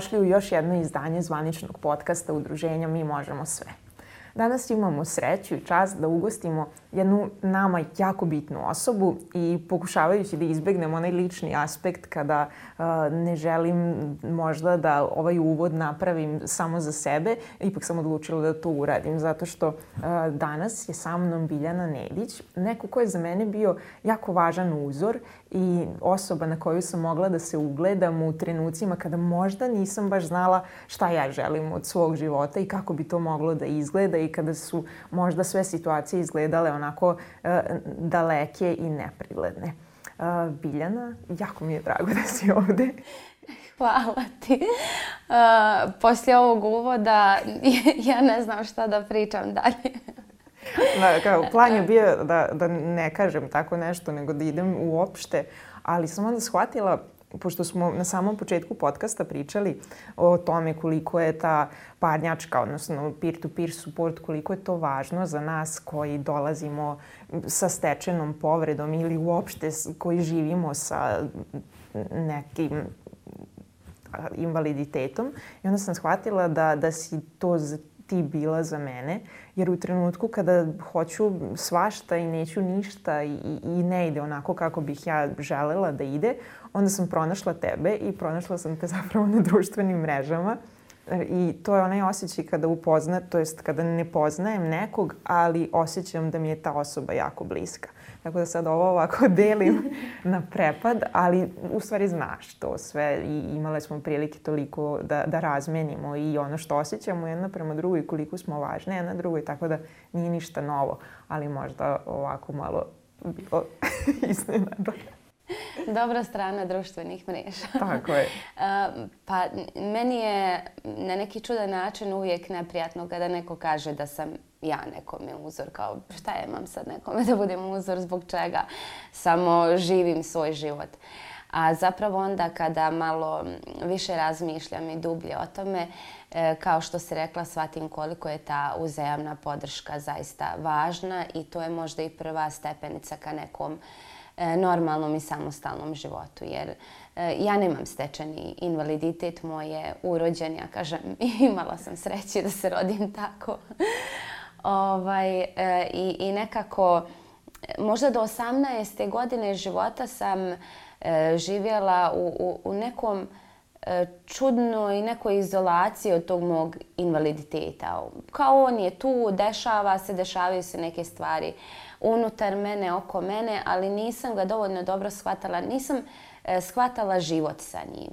dobrodošli u još jedno izdanje zvaničnog podcasta Udruženja Mi možemo sve. Danas imamo sreću i čast da ugostimo jednu nama jako bitnu osobu i pokušavajući da izbjegnemo onaj lični aspekt kada ne želim možda da ovaj uvod napravim samo za sebe, ipak sam odlučila da to uradim zato što danas je sa mnom Biljana Nedić, neko ko je za mene bio jako važan uzor i osoba na koju sam mogla da se ugledam u trenucima kada možda nisam baš znala šta ja želim od svog života i kako bi to moglo da izgleda i kada su možda sve situacije izgledale onako e, daleke i neprigledne. E, Biljana, jako mi je drago da si ovdje. Hvala ti. E, poslije ovog uvoda ja ne znam šta da pričam dalje. Na, kao, e, plan je bio da, da ne kažem tako nešto, nego da idem uopšte. Ali sam onda shvatila pošto smo na samom početku podcasta pričali o tome koliko je ta parnjačka, odnosno peer-to-peer support, koliko je to važno za nas koji dolazimo sa stečenom povredom ili uopšte koji živimo sa nekim invaliditetom. I onda sam shvatila da, da si to ti bila za mene. Jer u trenutku kada hoću svašta i neću ništa i, i ne ide onako kako bih ja želela da ide, onda sam pronašla tebe i pronašla sam te zapravo na društvenim mrežama. I to je onaj osjećaj kada upozna, to jest kada ne poznajem nekog, ali osjećam da mi je ta osoba jako bliska. Tako da sad ovo ovako delim na prepad, ali u stvari znaš to sve i imale smo prilike toliko da, da razmenimo i ono što osjećamo jedna prema drugoj, koliko smo važne jedna drugoj, tako da nije ništa novo, ali možda ovako malo bilo Dobra strana društvenih mreža. Tako je. pa meni je na neki čudan način uvijek neprijatno kada neko kaže da sam ja nekome uzor. Kao šta imam sad nekome da budem uzor, zbog čega samo živim svoj život. A zapravo onda kada malo više razmišljam i dublje o tome, e, kao što si rekla, shvatim koliko je ta uzajamna podrška zaista važna i to je možda i prva stepenica ka nekom E, normalnom i samostalnom životu. Jer e, ja nemam stečeni invaliditet, moj je urođen, ja kažem imala sam sreće da se rodim tako. Ovaj, e, i, nekako možda do 18. godine života sam živjela u, u, u nekom čudnoj nekoj izolaciji od tog mog invaliditeta. Kao on je tu, dešava se, dešavaju se neke stvari unutar mene, oko mene, ali nisam ga dovoljno dobro shvatala, nisam e, shvatala život sa njim.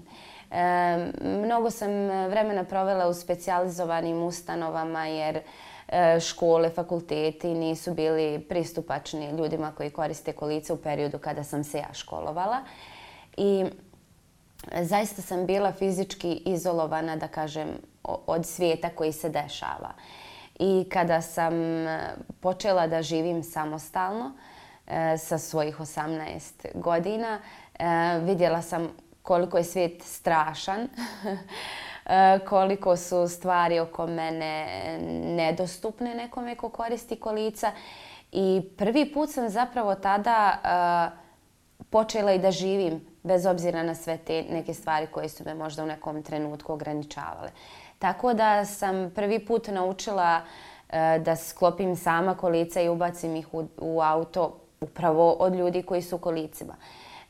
E, mnogo sam e, vremena provela u specijalizovanim ustanovama jer škole, fakulteti nisu bili pristupačni ljudima koji koriste kolice u periodu kada sam se ja školovala. I zaista sam bila fizički izolovana, da kažem, od svijeta koji se dešava. I kada sam e, počela da živim samostalno e, sa svojih 18 godina, e, vidjela sam koliko je svijet strašan, koliko su stvari oko mene nedostupne nekome ko koristi kolica. I prvi put sam zapravo tada počela i da živim bez obzira na sve te neke stvari koje su me možda u nekom trenutku ograničavale. Tako da sam prvi put naučila e, da sklopim sama kolica i ubacim ih u, auto upravo od ljudi koji su u kolicima.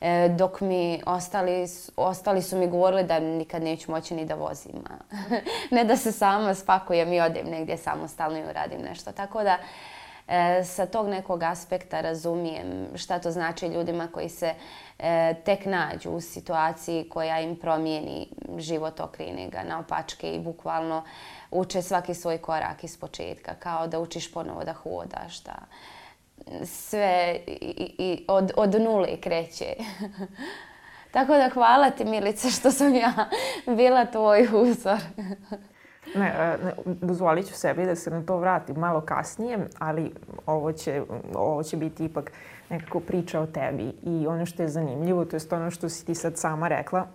E, dok mi ostali, ostali su mi govorili da nikad neću moći ni da vozim. ne da se sama spakujem i odem negdje samostalno i uradim nešto. Tako da E, sa tog nekog aspekta razumijem šta to znači ljudima koji se e, tek nađu u situaciji koja im promijeni život okrine ga opačke i bukvalno uče svaki svoj korak iz početka, kao da učiš ponovo da hodaš, da sve od, od nule kreće. Tako da hvala ti Milice što sam ja bila tvoj uzor. Ne, e, ne, dozvolit ću sebi da se na to vratim malo kasnije, ali ovo će, ovo će biti ipak nekako priča o tebi. I ono što je zanimljivo, to je ono što si ti sad sama rekla,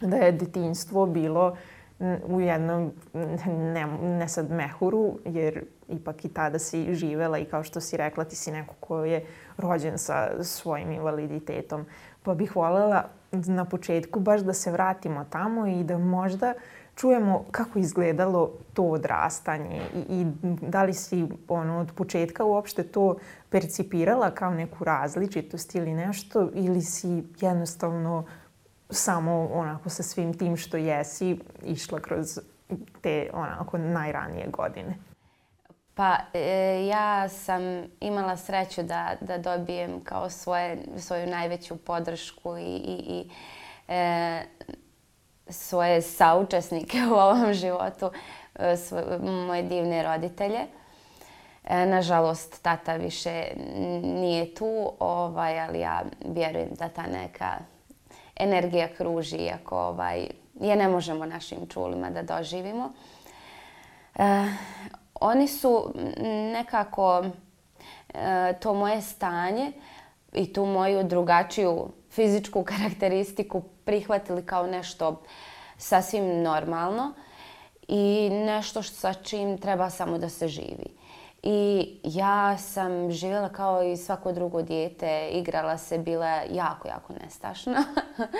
da je detinjstvo bilo u jednom, ne, sad mehuru, jer ipak i tada si živela i kao što si rekla ti si neko ko je rođen sa svojim invaliditetom. Pa bih voljela na početku baš da se vratimo tamo i da možda čujemo kako izgledalo to odrastanje i, i da li si ono, od početka uopšte to percipirala kao neku različitost ili nešto ili si jednostavno samo onako sa svim tim što jesi išla kroz te onako najranije godine? Pa e, ja sam imala sreću da, da dobijem kao svoje, svoju najveću podršku i, i, i e, svoje saučesnike u ovom životu, e, moje divne roditelje. E, nažalost, tata više nije tu, ovaj, ali ja vjerujem da ta neka energija kruži, iako ovaj, je ne možemo našim čulima da doživimo. E, oni su nekako to moje stanje i tu moju drugačiju fizičku karakteristiku prihvatili kao nešto sasvim normalno i nešto sa čim treba samo da se živi. I ja sam živjela kao i svako drugo dijete, igrala se, bila jako, jako nestašna.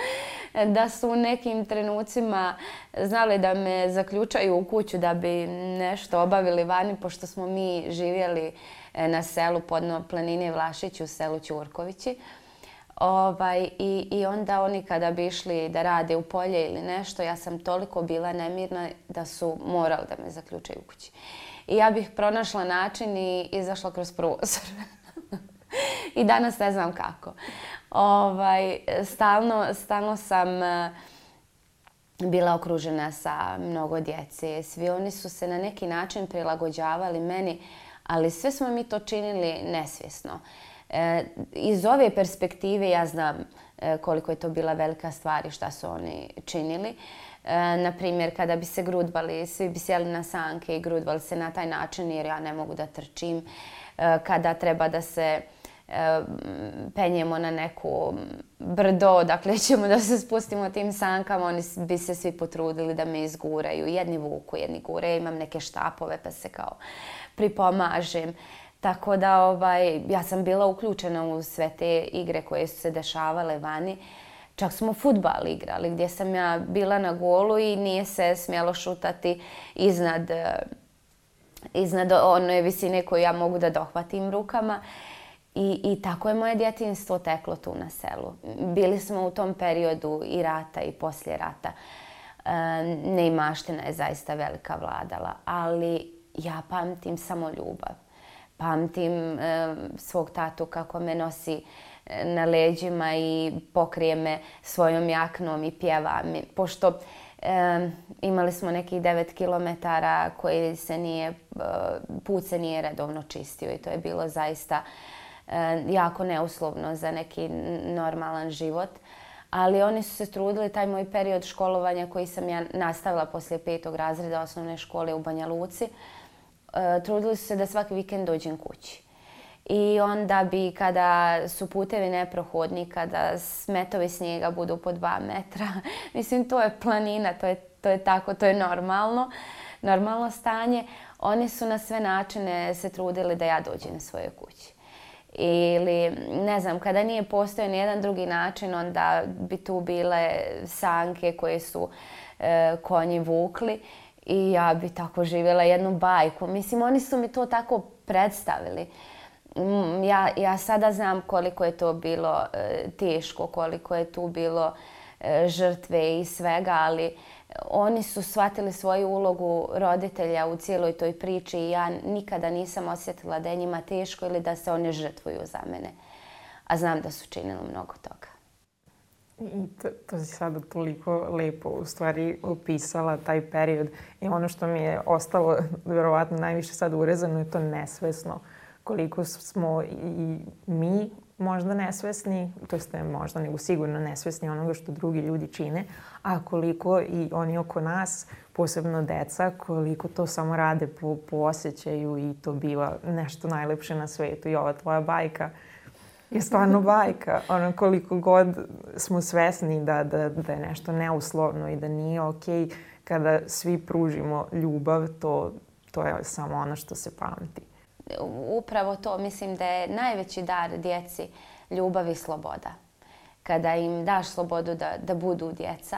da su u nekim trenucima znali da me zaključaju u kuću da bi nešto obavili vani, pošto smo mi živjeli e, na selu podno planine Vlašići u selu Ćurkovići. Ovaj, i, onda oni kada bi išli da rade u polje ili nešto, ja sam toliko bila nemirna da su morali da me zaključaju u kući. I ja bih pronašla način i izašla kroz prozor. I danas ne znam kako. Ovaj, stalno, stalno sam e, bila okružena sa mnogo djece. Svi oni su se na neki način prilagođavali meni, ali sve smo mi to činili nesvjesno. E, iz ove perspektive ja znam e, koliko je to bila velika stvar i šta su oni činili. E, na primjer, kada bi se grudbali, svi bi sjeli na sanke i grudbali se na taj način jer ja ne mogu da trčim. kada treba da se penjemo na neko brdo, dakle ćemo da se spustimo tim sankama, oni bi se svi potrudili da me izguraju. Jedni vuku, jedni gure, imam neke štapove pa se kao pripomažem. Tako da ovaj, ja sam bila uključena u sve te igre koje su se dešavale vani. Čak smo futbal igrali gdje sam ja bila na golu i nije se smjelo šutati iznad, e, iznad one visine koju ja mogu da dohvatim rukama. I, I tako je moje djetinstvo teklo tu na selu. Bili smo u tom periodu i rata i poslije rata. E, neimaština je zaista velika vladala, ali ja pamtim samo ljubav. Pamtim e, svog tatu kako me nosi e, na leđima i pokrije me svojom jaknom i pjeva Pošto e, imali smo nekih 9 km koji se nije, put se nije redovno čistio i to je bilo zaista jako neuslovno za neki normalan život. Ali oni su se trudili, taj moj period školovanja koji sam ja nastavila poslije petog razreda osnovne škole u Banja Luci, E, trudili su se da svaki vikend dođem kući. I onda bi kada su putevi neprohodni, kada smetovi snijega budu po dva metra, mislim to je planina, to je, to je tako, to je normalno, normalno stanje. Oni su na sve načine se trudili da ja dođem svoje kući. Ili, ne znam, kada nije postojao ni jedan drugi način, onda bi tu bile sanke koje su e, konji vukli i ja bi tako živjela jednu bajku. Mislim, oni su mi to tako predstavili. Mm, ja, ja sada znam koliko je to bilo e, teško, koliko je tu bilo e, žrtve i svega, ali oni su shvatili svoju ulogu roditelja u cijeloj toj priči i ja nikada nisam osjetila da je njima teško ili da se one žrtvuju za mene. A znam da su činili mnogo toga. I to, to si sada toliko lepo u stvari opisala taj period i ono što mi je ostalo verovatno najviše sad urezano je to nesvesno. Koliko smo i mi možda nesvesni, to ste možda nego sigurno nesvesni onoga što drugi ljudi čine, a koliko i oni oko nas, posebno deca, koliko to samo rade po, po osjećaju i to biva nešto najlepše na svetu. I ova tvoja bajka, je stvarno bajka. Ono, koliko god smo svesni da, da, da je nešto neuslovno i da nije okej, okay, kada svi pružimo ljubav, to, to je samo ono što se pamti. Upravo to mislim da je najveći dar djeci ljubav i sloboda. Kada im daš slobodu da, da budu djeca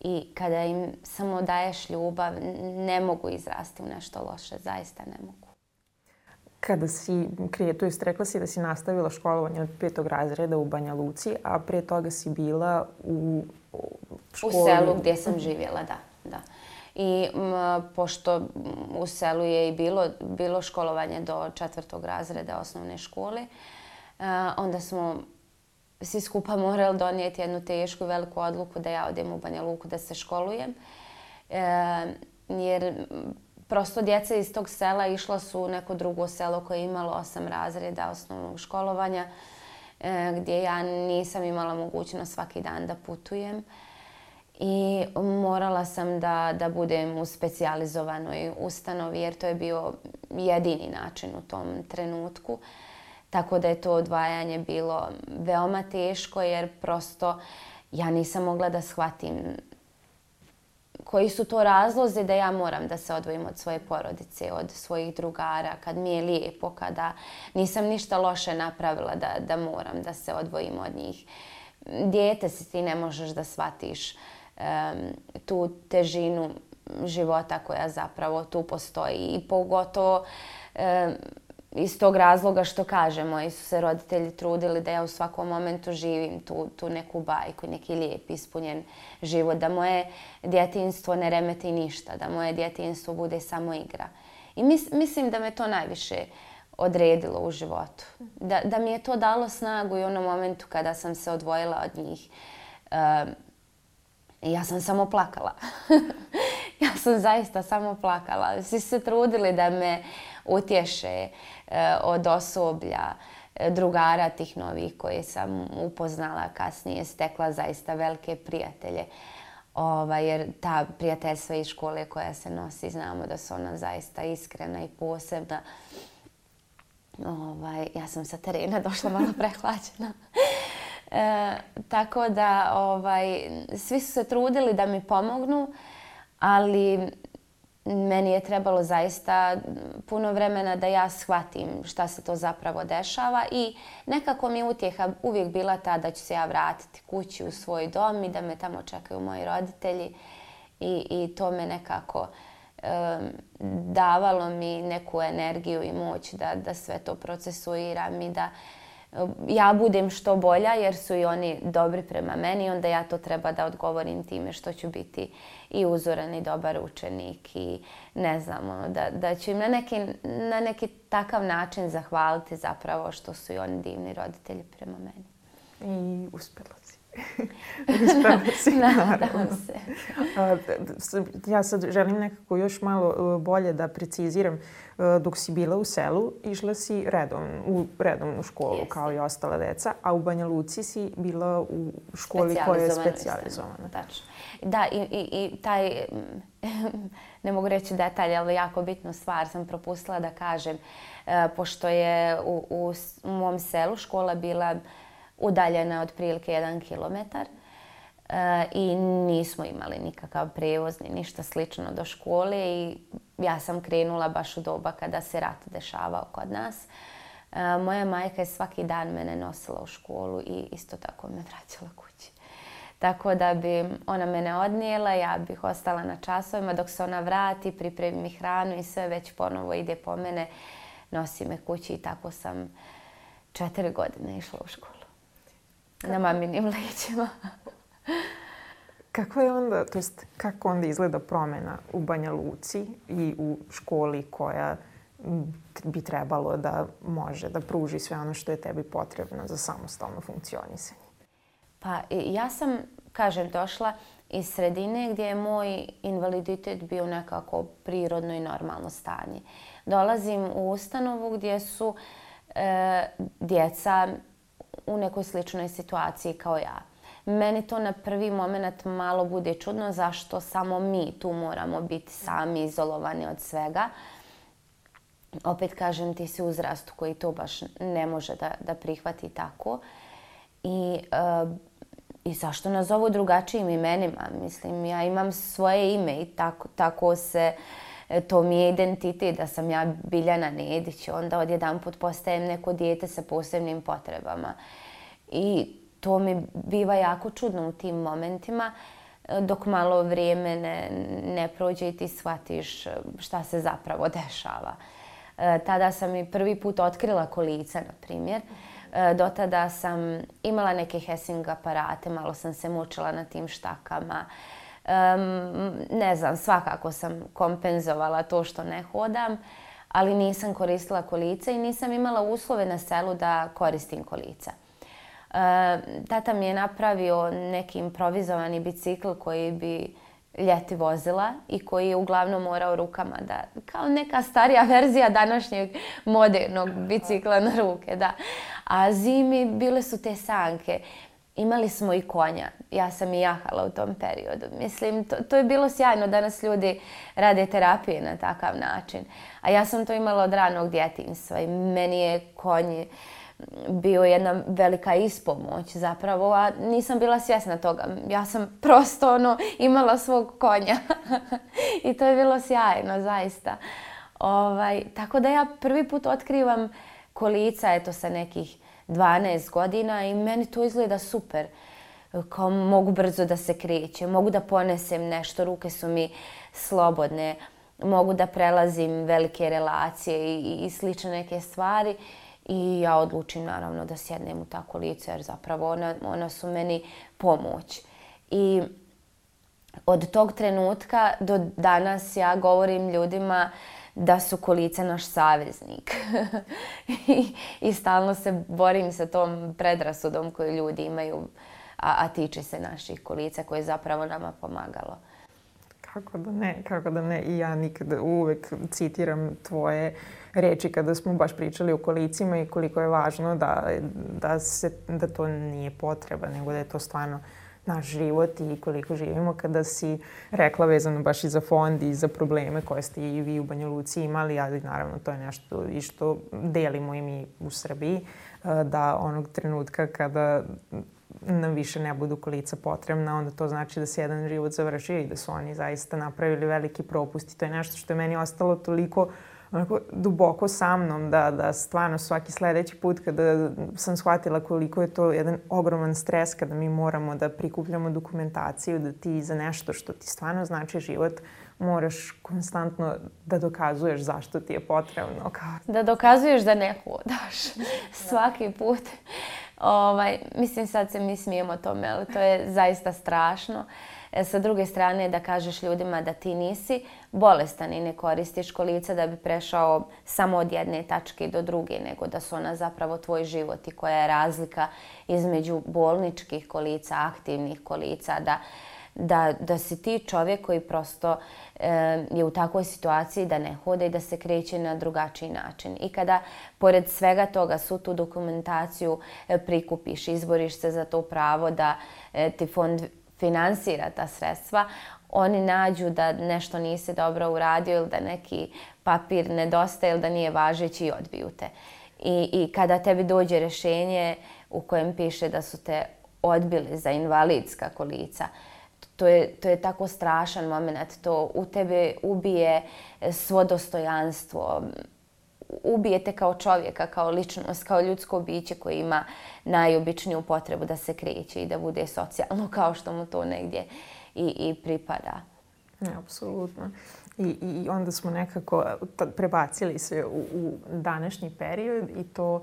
i kada im samo daješ ljubav, ne mogu izrasti u nešto loše, zaista ne mogu. Kada si, tu jest rekla si da si nastavila školovanje od petog razreda u Banja Luci, a prije toga si bila u U selu gdje sam živjela, da. da. I pošto u selu je i bilo, bilo školovanje do četvrtog razreda osnovne škole, onda smo svi skupa morali donijeti jednu tešku veliku odluku da ja odem u Banja Luku da se školujem. E, jer prosto djeca iz tog sela išla su u neko drugo selo koje je imalo osam razreda osnovnog školovanja e, gdje ja nisam imala mogućnost svaki dan da putujem i morala sam da, budem u specijalizovanoj ustanovi jer to je bio jedini način u tom trenutku. Tako da je to odvajanje bilo veoma teško jer prosto ja nisam mogla da shvatim koji su to razlozi da ja moram da se odvojim od svoje porodice, od svojih drugara, kad mi je lijepo, kada nisam ništa loše napravila da, da moram da se odvojim od njih. Dijete si ti ne možeš da shvatiš tu težinu života koja zapravo tu postoji i pogotovo iz tog razloga što kažemo, moji su se roditelji trudili da ja u svakom momentu živim tu, tu neku bajku, neki lijep ispunjen život, da moje djetinstvo ne remeti ništa, da moje djetinstvo bude samo igra. I mislim da me to najviše odredilo u životu. Da, da mi je to dalo snagu i u onom momentu kada sam se odvojila od njih. ja sam samo plakala. ja sam zaista samo plakala. Svi su se trudili da me utješe, E, od osoblja, e, drugara tih novih koje sam upoznala kasnije, stekla zaista velike prijatelje. jer ta prijateljstva iz škole koja se nosi, znamo da su ona zaista iskrena i posebna. ja sam sa terena došla malo prehlađena. E, tako da ovaj, svi su se trudili da mi pomognu, ali meni je trebalo zaista puno vremena da ja shvatim šta se to zapravo dešava i nekako mi je utjeha uvijek bila ta da ću se ja vratiti kući u svoj dom i da me tamo čekaju moji roditelji i, i to me nekako davalo mi neku energiju i moć da, da sve to procesuiram i da ja budem što bolja jer su i oni dobri prema meni onda ja to treba da odgovorim time što ću biti i uzoran i dobar učenik i ne znam, ono, da, da ću im na neki, na neki takav način zahvaliti zapravo što su i oni divni roditelji prema meni. I uspjela si. Uspjela si, naravno. se. ja sad želim nekako još malo e, bolje da preciziram. E, dok si bila u selu, išla si redom, u redovnu školu kao i ostala deca, a u Banja Luci si bila u školi koja je specializowana Tačno. Da, i, i, taj, ne mogu reći detalj, ali jako bitnu stvar sam propustila da kažem. E, pošto je u, u, mom selu škola bila udaljena od otprilike jedan kilometar, e, i nismo imali nikakav prijevoz ni ništa slično do škole i ja sam krenula baš u doba kada se rat dešavao kod nas. E, moja majka je svaki dan mene nosila u školu i isto tako me vraćala kući. Tako da bi ona mene odnijela, ja bih ostala na časovima dok se ona vrati, pripremi mi hranu i sve već ponovo ide po mene, nosi me kući i tako sam četiri godine išla u školu. Na maminim lećima. Kako je onda, to jest, kako onda izgleda promjena u Banja Luci i u školi koja bi trebalo da može da pruži sve ono što je tebi potrebno za samostalno funkcionisanje? Pa ja sam, kažem, došla iz sredine gdje je moj invaliditet bio nekako prirodno i normalno stanje. Dolazim u ustanovu gdje su e, djeca u nekoj sličnoj situaciji kao ja. Meni to na prvi moment malo bude čudno zašto samo mi tu moramo biti sami izolovani od svega. Opet kažem ti si uzrastu koji to baš ne može da, da prihvati tako. I e, i zašto nas zovu drugačijim imenima? Mislim, ja imam svoje ime i tako, tako se, e, to mi je identitet da sam ja Biljana Nedić, onda odjedan postajem neko dijete sa posebnim potrebama. I to mi biva jako čudno u tim momentima e, dok malo vrijeme ne, ne prođe i ti shvatiš e, šta se zapravo dešava. Tada sam i prvi put otkrila kolica, na primjer. E, do tada sam imala neke hesing aparate, malo sam se mučila na tim štakama. ne znam, svakako sam kompenzovala to što ne hodam, ali nisam koristila kolice i nisam imala uslove na selu da koristim kolica. E, tata mi je napravio neki improvizovani bicikl koji bi ljeti vozila i koji je uglavnom morao rukama da, kao neka starija verzija današnjeg modernog bicikla na ruke, da. A zimi bile su te sanke. Imali smo i konja. Ja sam i jahala u tom periodu. Mislim, to, to je bilo sjajno. Danas ljudi rade terapije na takav način. A ja sam to imala od ranog djetinstva i meni je konj bio jedna velika ispomoć zapravo, a nisam bila svjesna toga. Ja sam prosto ono, imala svog konja i to je bilo sjajno, zaista. Ovaj, tako da ja prvi put otkrivam kolica, eto sa nekih 12 godina i meni to izgleda super. Kao mogu brzo da se krećem, mogu da ponesem nešto, ruke su mi slobodne, mogu da prelazim velike relacije i, i slične neke stvari. I ja odlučim naravno da sjednem u ta licu jer zapravo ona, ona su meni pomoć. I od tog trenutka do danas ja govorim ljudima da su kolica naš saveznik. I, stalno se borim sa tom predrasudom koju ljudi imaju, a, a tiče se naših kolica koje je zapravo nama pomagalo. Kako da ne, kako da ne. I ja nikada uvek citiram tvoje reči kada smo baš pričali o kolicima i koliko je važno da, da, se, da to nije potreba, nego da je to stvarno naš život i koliko živimo kada si rekla vezano baš i za fond i za probleme koje ste i vi u Banja Luci imali, ali naravno to je nešto i što delimo i mi u Srbiji, e, da onog trenutka kada nam više ne budu kolica potrebna, onda to znači da se jedan život završio i da su oni zaista napravili veliki propust i to je nešto što je meni ostalo toliko onako duboko sa mnom da, da stvarno svaki sljedeći put kada sam shvatila koliko je to jedan ogroman stres kada mi moramo da prikupljamo dokumentaciju, da ti za nešto što ti stvarno znači život moraš konstantno da dokazuješ zašto ti je potrebno. Kao... Da dokazuješ da ne hodaš svaki put. Ovaj, mislim sad se mi smijemo tome, ali to je zaista strašno. E, sa druge strane da kažeš ljudima da ti nisi bolestan i ne koristiš kolica da bi prešao samo od jedne tačke do druge, nego da su ona zapravo tvoj život i koja je razlika između bolničkih kolica, aktivnih kolica, da da, da si ti čovjek koji prosto e, je u takvoj situaciji da ne hode i da se kreće na drugačiji način. I kada pored svega toga su tu dokumentaciju e, prikupiš, izboriš se za to pravo da ti fond finansira ta sredstva, oni nađu da nešto nisi dobro uradio ili da neki papir nedostaje ili da nije važeći i odbiju te. I, i kada tebi dođe rješenje u kojem piše da su te odbili za invalidska kolica, to je, to je tako strašan moment, to u tebe ubije svo dostojanstvo, ubijete kao čovjeka, kao ličnost, kao ljudsko biće koje ima najobičniju potrebu da se kreće i da bude socijalno kao što mu to negdje i, i pripada. Ne, apsolutno. I, I onda smo nekako e, prebacili se u, u današnji period i to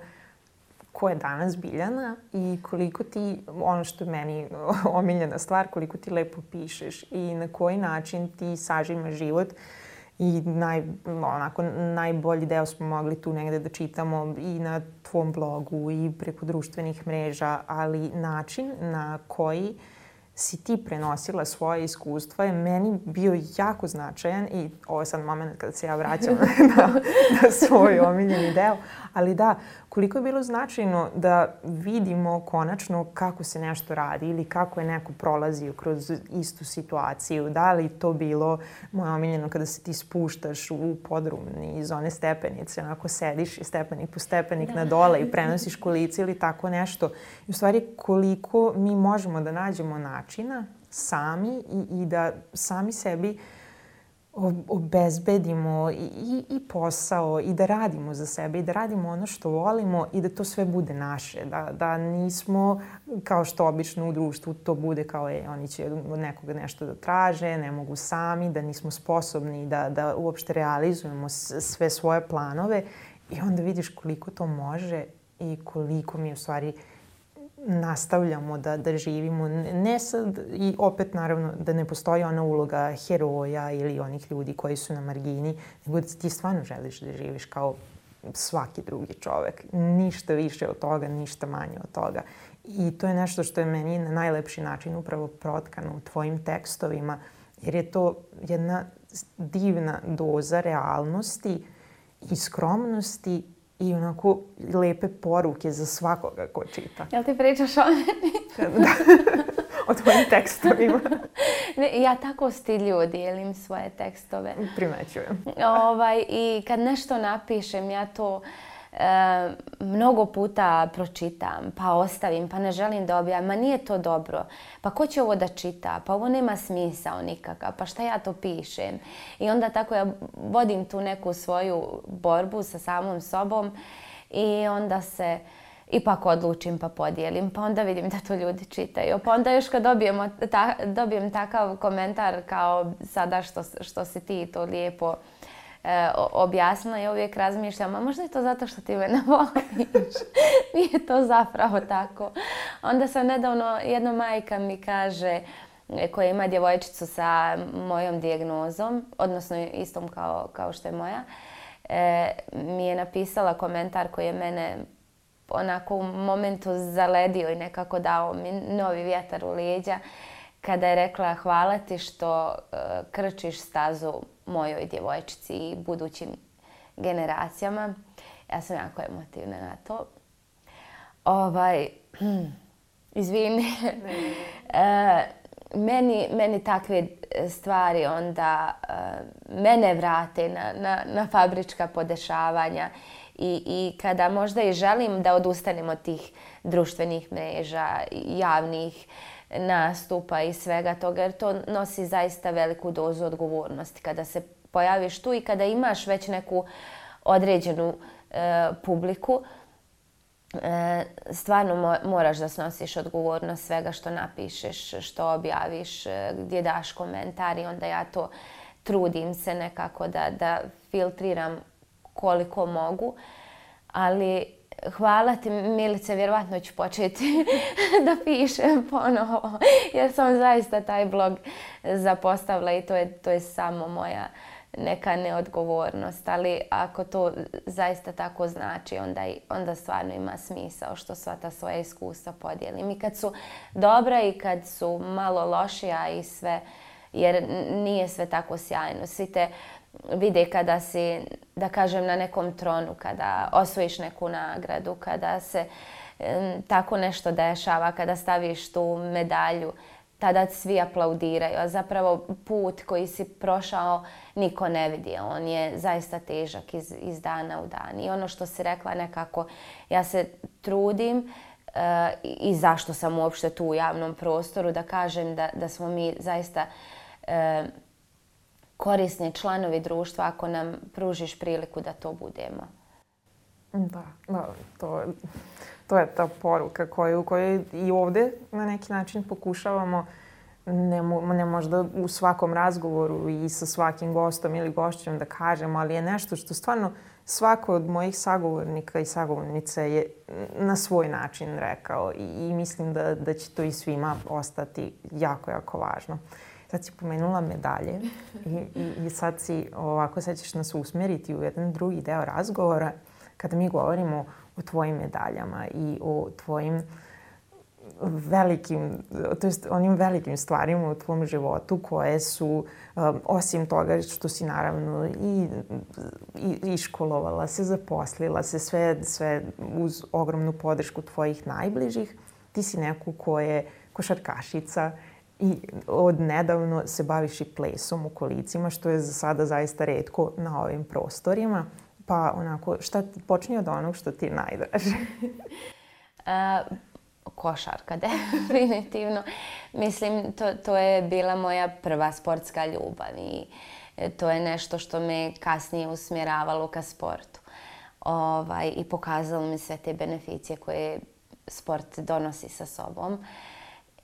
ko je danas Biljana i koliko ti, ono što je meni omiljena stvar, koliko ti lepo pišeš i na koji način ti sažima život i naj, onako, najbolji deo smo mogli tu negdje da čitamo i na tvom blogu i preko društvenih mreža, ali način na koji si ti prenosila svoje iskustva je meni bio jako značajan i ovo je sad moment kada se ja vraćam na, na svoj omiljeni deo, ali da, koliko je bilo značajno da vidimo konačno kako se nešto radi ili kako je neko prolazio kroz istu situaciju. Da li to bilo, moja omiljena, kada se ti spuštaš u podrum iz one stepenice, onako sediš i stepenik po stepenik na dole i prenosiš kolice ili tako nešto. I u stvari koliko mi možemo da nađemo načina sami i da sami sebi obezbedimo i, i posao i da radimo za sebe i da radimo ono što volimo i da to sve bude naše. Da, da nismo, kao što obično u društvu to bude kao je, oni će od nekoga nešto da traže, ne mogu sami, da nismo sposobni da, da uopšte realizujemo sve svoje planove i onda vidiš koliko to može i koliko mi u stvari nastavljamo da, da živimo. Ne sad, i opet naravno da ne postoji ona uloga heroja ili onih ljudi koji su na margini, nego da ti stvarno želiš da živiš kao svaki drugi čovek. Ništa više od toga, ništa manje od toga. I to je nešto što je meni na najlepši način upravo protkano u tvojim tekstovima, jer je to jedna divna doza realnosti i skromnosti i onako lepe poruke za svakoga ko čita. Jel ti pričaš o meni? da, o tvojim tekstovima. ne, ja tako stilju dijelim svoje tekstove. Primećujem. ovaj, I kad nešto napišem, ja to E, mnogo puta pročitam, pa ostavim, pa ne želim da objavim, ma nije to dobro, pa ko će ovo da čita, pa ovo nema smisao nikakav, pa šta ja to pišem. I onda tako ja vodim tu neku svoju borbu sa samom sobom i onda se ipak odlučim pa podijelim, pa onda vidim da to ljudi čitaju. Pa onda još kad dobijem takav komentar kao sada što, što si ti to lijepo E, objasnila, ja uvijek razmišljam, a možda je to zato što ti me ne voliš. Nije to zapravo tako. Onda sam nedavno, jedna majka mi kaže, e, koja ima djevojčicu sa mojom dijagnozom, odnosno istom kao, što je moja, e, mi je napisala komentar koji je mene onako u momentu zaledio i nekako dao mi novi vjetar u lijeđa, kada je rekla hvala ti što krčiš stazu mojoj djevojčici i budućim generacijama. Ja sam jako emotivna na to. Ovaj, izvini. E, meni, meni takve stvari onda e, mene vrate na, na, na fabrička podešavanja i, i kada možda i želim da odustanem od tih društvenih mreža, javnih nastupa i svega toga jer to nosi zaista veliku dozu odgovornosti kada se pojaviš tu i kada imaš već neku određenu e, publiku e, stvarno moraš da snosiš odgovornost svega što napišeš, što objaviš, e, gdje daš komentar i onda ja to trudim se nekako da, da filtriram koliko mogu, ali Hvala ti Milice, vjerovatno ću početi da pišem ponovo jer sam zaista taj blog zapostavila i to je, to je samo moja neka neodgovornost, ali ako to zaista tako znači, onda, onda stvarno ima smisao što sva ta svoja iskustva podijelim. I kad su dobra i kad su malo lošija i sve, jer nije sve tako sjajno. Svi vide kada si, da kažem, na nekom tronu, kada osvojiš neku nagradu, kada se tako nešto dešava, kada staviš tu medalju, tada svi aplaudiraju, a zapravo put koji si prošao niko ne vidi. On je zaista težak iz, dana u dan. I ono što si rekla nekako, ja se trudim e, i zašto sam uopšte tu u javnom prostoru, da kažem da, smo mi zaista e, korisni članovi društva ako nam pružiš priliku da to budemo. Da, to, to je ta poruka koju, i ovdje na neki način pokušavamo ne, možda u svakom razgovoru i sa svakim gostom ili gošćom da kažemo, ali je nešto što stvarno svako od mojih sagovornika i sagovornice je na svoj način rekao i, i mislim da, da će to i svima ostati jako, jako važno sad si pomenula medalje i, i, i sad si ovako, sad ćeš nas usmeriti u jedan drugi deo razgovora kada mi govorimo o tvojim medaljama i o tvojim velikim, to onim velikim stvarima u tvom životu koje su, um, osim toga što si naravno i, i, školovala se, zaposlila se, sve, sve uz ogromnu podršku tvojih najbližih, ti si neko ko je košarkašica, i od nedavno se baviš i plesom u kolicima, što je za sada zaista redko na ovim prostorima. Pa onako, šta počni od onog što ti najdraže? košarka, definitivno. Mislim, to, to je bila moja prva sportska ljubav i e, to je nešto što me kasnije usmjeravalo ka sportu. Ovaj, I pokazalo mi sve te beneficije koje sport donosi sa sobom.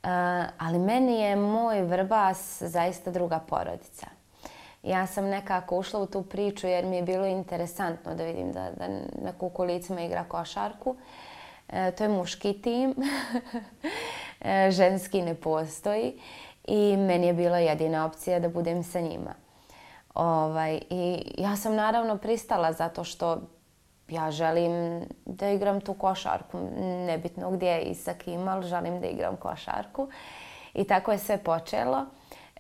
Eh, ali meni je moj Vrbas zaista druga porodica. Ja sam nekako ušla u tu priču jer mi je bilo interesantno da vidim da, da na kukulicima igra košarku. Eh, to je muški tim, eh, ženski ne postoji i meni je bila jedina opcija da budem sa njima. Ovaj, I ja sam naravno pristala zato što ja želim da igram tu košarku. Nebitno gdje i Isak imal, želim da igram košarku. I tako je sve počelo.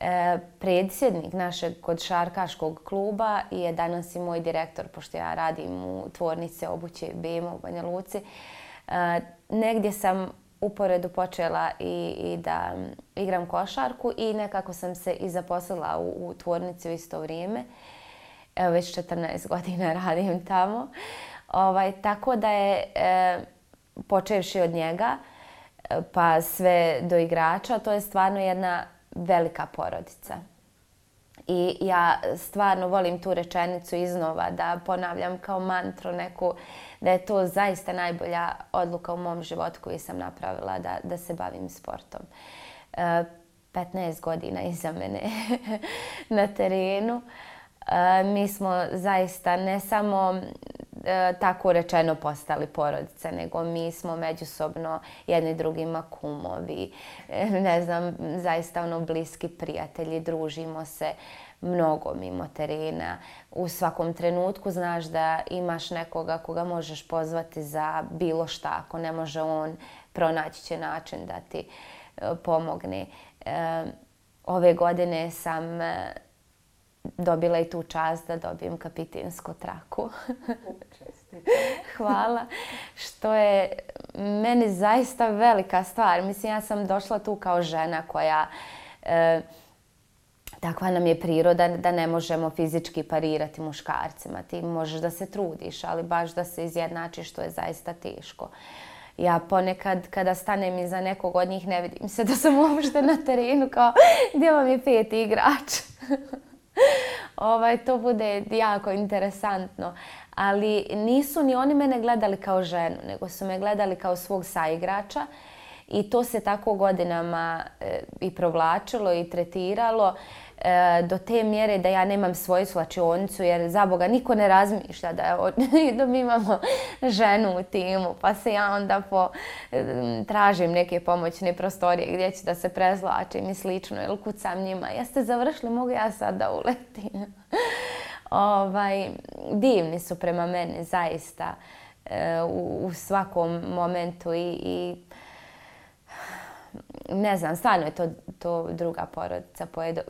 E, predsjednik našeg košarkaškog kluba je danas i moj direktor, pošto ja radim u tvornice obuće u Banja Luci. E, negdje sam uporedu počela i, i da igram košarku i nekako sam se i zaposlila u, u tvornici u isto vrijeme. Evo već 14 godina radim tamo. Ovaj, tako da je, e, počevši od njega, e, pa sve do igrača, to je stvarno jedna velika porodica. I ja stvarno volim tu rečenicu iznova da ponavljam kao mantru neku da je to zaista najbolja odluka u mom životu koju sam napravila da, da se bavim sportom. E, 15 godina iza mene na terenu. E, mi smo zaista ne samo E, tako rečeno postali porodice, nego mi smo međusobno jedni drugima kumovi, e, ne znam, zaista ono bliski prijatelji, družimo se mnogo mimo terena. U svakom trenutku znaš da imaš nekoga koga možeš pozvati za bilo šta. Ako ne može on, pronaći će način da ti e, pomogne. ove godine sam dobila i tu čast da dobijem kapitinsku traku. Hvala. Što je meni zaista velika stvar. Mislim, ja sam došla tu kao žena koja... E, takva nam je priroda da ne možemo fizički parirati muškarcima. Ti možeš da se trudiš, ali baš da se izjednačiš, to je zaista teško. Ja ponekad kada stanem iza nekog od njih ne vidim se da sam uopšte na terenu kao gdje vam je pet igrač ovaj, to bude jako interesantno. Ali nisu ni oni mene gledali kao ženu, nego su me gledali kao svog saigrača i to se tako godinama e, i provlačilo i tretiralo e, do te mjere da ja nemam svoju svlačionicu jer za Boga niko ne razmišlja da, mi imamo ženu u timu pa se ja onda po, e, tražim neke pomoćne prostorije gdje ću da se prezlačim i slično ili kucam njima. Jeste završili, mogu ja sad da uletim? ovaj, divni su prema meni zaista u, svakom momentu i ne znam, stvarno je to, to druga porodica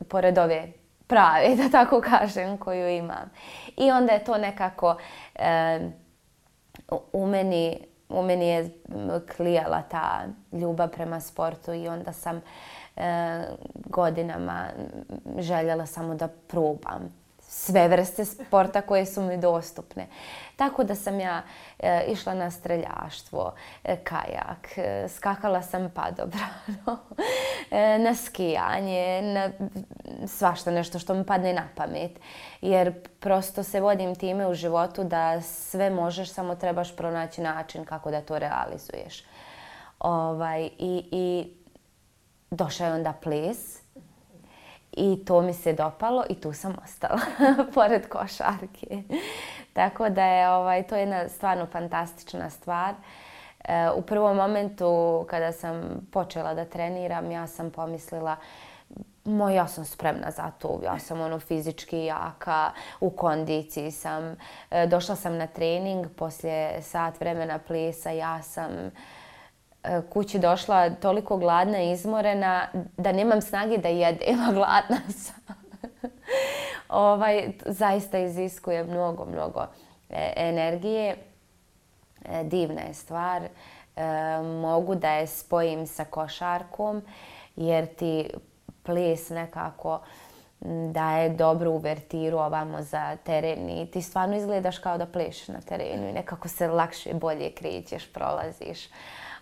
pored, ove prave, da tako kažem, koju imam. I onda je to nekako u meni u meni je klijala ta ljubav prema sportu i onda sam godinama željela samo da probam sve vrste sporta koje su mi dostupne. Tako da sam ja e, išla na streljaštvo, e, kajak, e, skakala sam padobrano, na skijanje, na svašta nešto što mi padne na pamet. Jer prosto se vodim time u životu da sve možeš, samo trebaš pronaći način kako da to realizuješ. Ovaj, I, došao je onda ples i to mi se dopalo i tu sam ostala, pored košarke. Tako da je ovaj, to je jedna stvarno fantastična stvar. E, u prvom momentu kada sam počela da treniram, ja sam pomislila Mo, ja sam spremna za to, ja sam ono fizički jaka, u kondiciji sam. E, došla sam na trening, poslije sat vremena plesa ja sam kući došla toliko gladna i izmorena da nemam snage da jedem, a gladna sam. ovaj, zaista iziskuje mnogo, mnogo e, energije. E, divna je stvar. E, mogu da je spojim sa košarkom jer ti ples nekako daje dobru uvertiru ovamo za teren i ti stvarno izgledaš kao da plešeš na terenu i nekako se lakše, bolje krećeš, prolaziš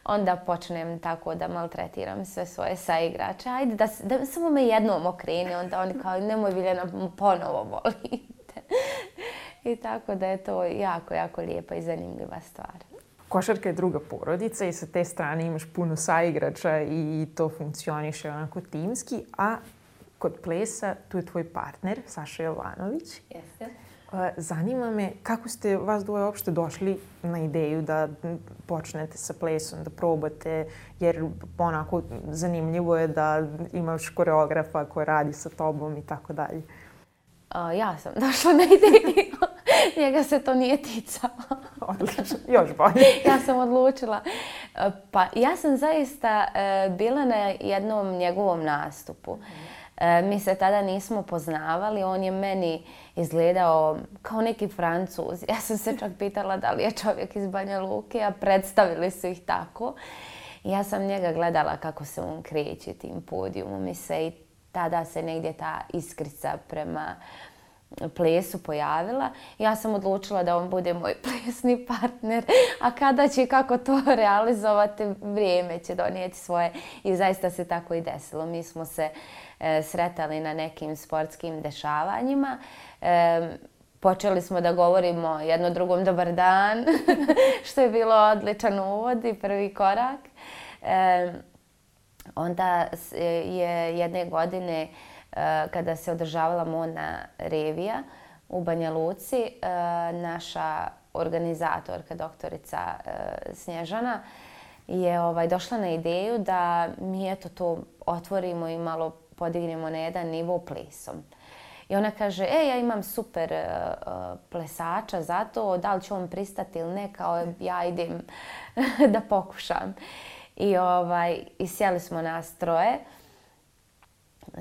onda počnem tako da maltretiram sve svoje saigrače. Ajde, da, da samo me jednom okreni, onda oni kao nemoj Viljana, ponovo volite. I tako da je to jako, jako lijepa i zanimljiva stvar. Košarka je druga porodica i sa te strane imaš puno saigrača i to funkcioniše onako timski, a kod plesa tu je tvoj partner Saša Jovanović. Jeste. Pa, zanima me kako ste vas dvoje uopšte došli na ideju da počnete sa plesom, da probate, jer onako zanimljivo je da imaš koreografa koji radi sa tobom i tako dalje. Ja sam došla na ideju. Njega se to nije ticao. Odlično, još bolje. ja sam odlučila. Pa ja sam zaista e, bila na jednom njegovom nastupu. Mhm. E, mi se tada nismo poznavali, on je meni izgledao kao neki francuz. Ja sam se čak pitala da li je čovjek iz Banja Luke, a predstavili su ih tako. Ja sam njega gledala kako se on kreće tim podijumom i se i tada se negdje ta iskrica prema plesu pojavila. Ja sam odlučila da on bude moj plesni partner, a kada će kako to realizovati, vrijeme će donijeti svoje i zaista se tako i desilo. Mi smo se e, sretali na nekim sportskim dešavanjima počeli smo da govorimo jedno drugom dobar dan, što je bilo odličan uvod i prvi korak. onda e, je jedne godine e, kada se održavala Mona Revija u Banja Luci, e, naša organizatorka, doktorica Snježana, je ovaj, došla na ideju da mi eto to otvorimo i malo podignemo na jedan nivo plesom. I ona kaže, e, ja imam super e, e, plesača za to, da li će on pristati ili ne, kao ja idem da pokušam. I, ovaj, i sjeli smo nas troje,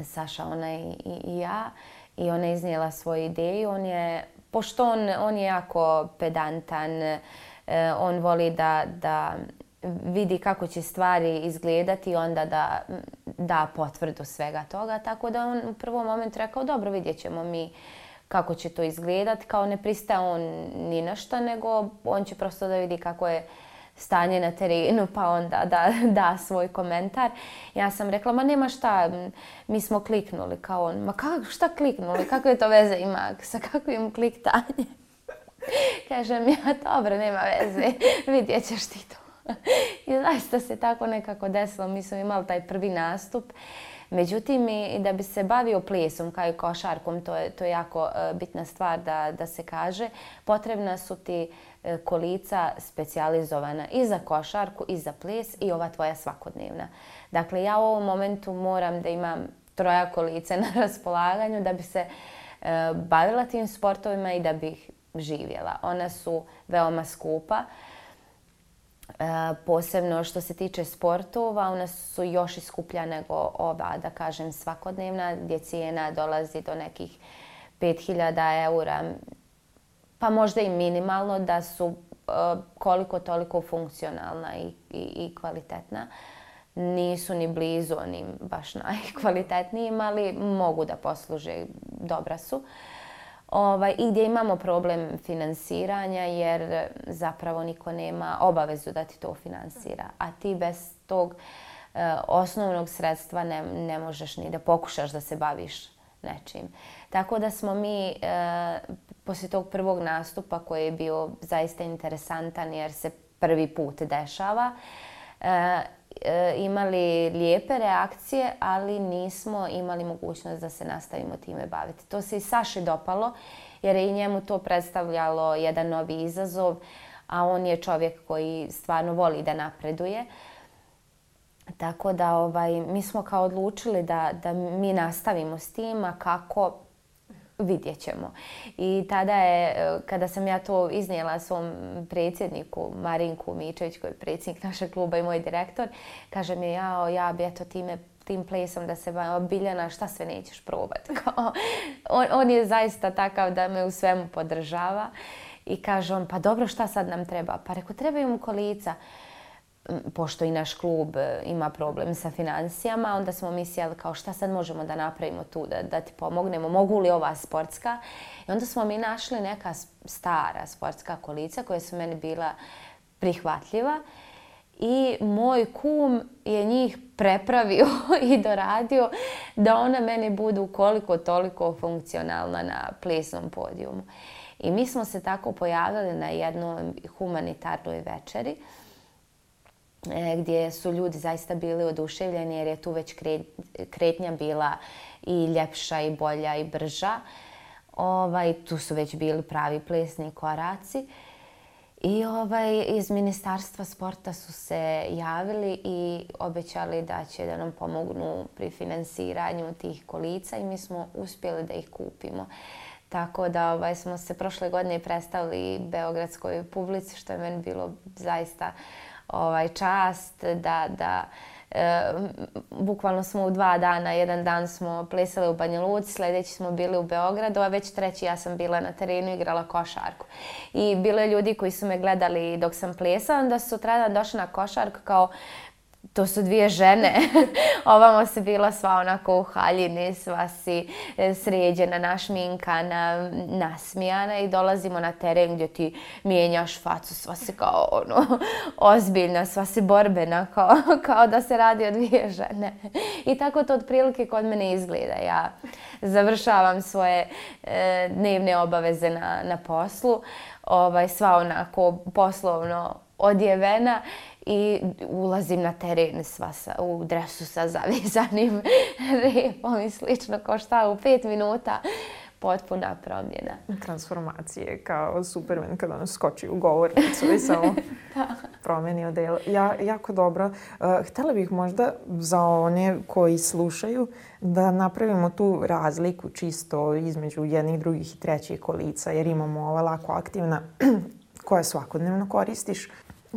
Saša, ona i, ja, i ona je iznijela svoju ideju. On je, pošto on, on je jako pedantan, e, on voli da, da vidi kako će stvari izgledati i onda da da potvrdu svega toga. Tako da on u prvom momentu rekao dobro vidjet ćemo mi kako će to izgledat. Kao ne pristaje on ni na što, nego on će prosto da vidi kako je stanje na terenu pa onda da, da svoj komentar. Ja sam rekla, ma nema šta, mi smo kliknuli kao on. Ma kako, šta kliknuli? je to veze ima sa kakvim kliktanjem? Kažem ja, dobro, nema veze, vidjet ćeš ti to. I zaista se tako nekako desilo. Mi smo imali taj prvi nastup. Međutim, i da bi se bavio plesom kao i košarkom, to je, to je jako e, bitna stvar da, da se kaže, potrebna su ti e, kolica specijalizovana i za košarku i za ples i ova tvoja svakodnevna. Dakle, ja u ovom momentu moram da imam troja kolica na raspolaganju da bi se e, bavila tim sportovima i da bi ih živjela. Ona su veoma skupa. E, posebno što se tiče sportova, ona su još i skuplja nego ova, da kažem, svakodnevna, gdje cijena dolazi do nekih 5000 eura, pa možda i minimalno da su e, koliko toliko funkcionalna i, i kvalitetna. Nisu ni blizu onim baš najkvalitetnijim, ali mogu da posluže, dobra su. Ovaj, I gdje imamo problem financiranja jer e, zapravo niko nema obavezu da ti to financira. A ti bez tog e, osnovnog sredstva ne, ne možeš ni da pokušaš da se baviš nečim. Tako da smo mi e, poslije tog prvog nastupa koji je bio zaista interesantan jer se prvi put dešava E, imali lijepe reakcije, ali nismo imali mogućnost da se nastavimo time baviti. To se i Saši dopalo, jer je i njemu to predstavljalo jedan novi izazov, a on je čovjek koji stvarno voli da napreduje. Tako da ovaj, mi smo kao odlučili da, da mi nastavimo s tim, a kako vidjet ćemo. I tada je, e, kada sam ja to iznijela svom predsjedniku Marinku Mičević, koji je predsjednik našeg kluba i moj direktor, kaže mi, jao, ja bi eto time tim plesom da se bavim, Biljana, šta sve nećeš probati? on, on je zaista takav da me u svemu podržava. I kaže on, pa dobro, šta sad nam treba? Pa reko, trebaju mu kolica pošto i naš klub e, ima problem sa financijama, onda smo mi kao šta sad možemo da napravimo tu, da, da ti pomognemo, mogu li ova sportska. I onda smo mi našli neka stara sportska kolica koja su meni bila prihvatljiva i moj kum je njih prepravio i doradio da ona meni budu koliko toliko funkcionalna na plesnom podijumu. I mi smo se tako pojavili na jednoj humanitarnoj večeri E, gdje su ljudi zaista bili oduševljeni jer je tu već kretnja bila i ljepša i bolja i brža. Ovaj, tu su već bili pravi plesni koraci. I ovaj, iz Ministarstva sporta su se javili i obećali da će da nam pomognu pri finansiranju tih kolica i mi smo uspjeli da ih kupimo. Tako da ovaj, smo se prošle godine predstavili Beogradskoj publici što je meni bilo zaista ovaj, čast, da, da e, bukvalno smo u dva dana, jedan dan smo plesali u Banja Luci, sljedeći smo bili u Beogradu, a već treći ja sam bila na terenu igrala košarku. I bilo je ljudi koji su me gledali dok sam plesala, onda su sutradan došli na košarku kao to su dvije žene. Ovamo se bila sva onako u haljini, sva si e, sređena, našminkana, nasmijana i dolazimo na teren gdje ti mijenjaš facu, sva si kao ono, ozbiljna, sva si borbena, kao, kao da se radi o dvije žene. I tako to otprilike kod mene izgleda. Ja završavam svoje e, dnevne obaveze na, na poslu, ovaj, sva onako poslovno odjevena i ulazim na teren sva sa, u dresu sa zavizanim repom i slično kao šta u pet minuta potpuna promjena. Transformacije kao Superman kada on skoči u govornicu i samo promjeni odelo. Ja, jako dobro. Uh, htjela bih možda za one koji slušaju da napravimo tu razliku čisto između jednih, drugih i trećih kolica jer imamo ova lako aktivna koja svakodnevno koristiš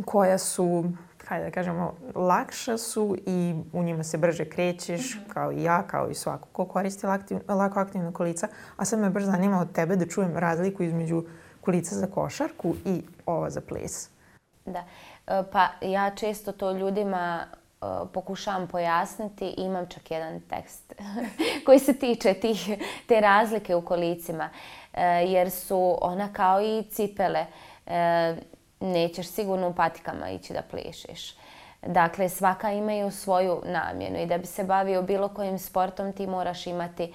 koja su, hajde da kažemo, lakša su i u njima se brže krećeš, mhm. kao i ja, kao i svako ko koristi lako aktivna kolica. A sad me baš zanima od tebe da čujem razliku između kolica za košarku i ova za ples. Da, e, pa ja često to ljudima e, pokušavam pojasniti i imam čak jedan tekst koji se tiče te razlike u kolicima e, jer su ona kao i cipele nećeš sigurno u patikama ići da plešeš. Dakle, svaka imaju svoju namjenu i da bi se bavio bilo kojim sportom ti moraš imati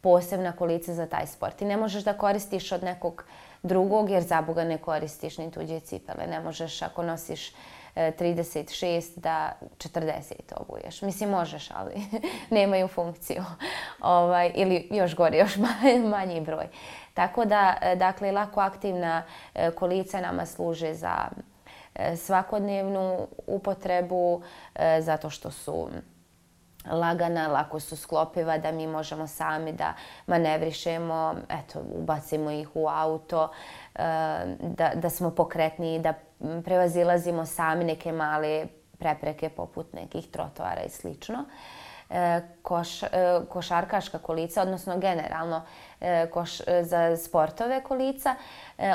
posebna kolica za taj sport. I ne možeš da koristiš od nekog drugog jer za ne koristiš ni tuđe cipele. Ne možeš ako nosiš 36 da 40 obuješ. Mislim, možeš, ali nemaju funkciju. Ovaj, ili još gori, još manji broj. Tako da, e, dakle, lako aktivna e, kolica nama služe za e, svakodnevnu upotrebu zato što su lagana, lako su sklopiva da mi možemo sami da manevrišemo, eto, ubacimo ih u auto, da, da smo pokretniji, da prevazilazimo sami neke male prepreke poput nekih trotoara i slično. E, koš, e, košarkaška kolica, odnosno generalno e, koš, za sportove kolica,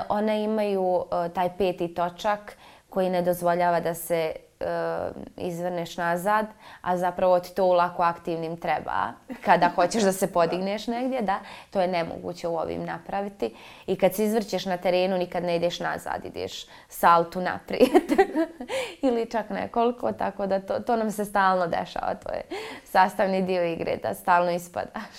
one imaju taj peti točak koji ne dozvoljava da se Eh, izvrneš nazad, a zapravo ti to u lako aktivnim treba. Kada hoćeš da se podigneš negdje, da, to je nemoguće u ovim napraviti. I kad se izvrćeš na terenu, nikad ne ideš nazad, ideš saltu naprijed. Ili čak nekoliko, tako da to, to nam se stalno dešava. To je sastavni dio igre, da stalno ispadaš.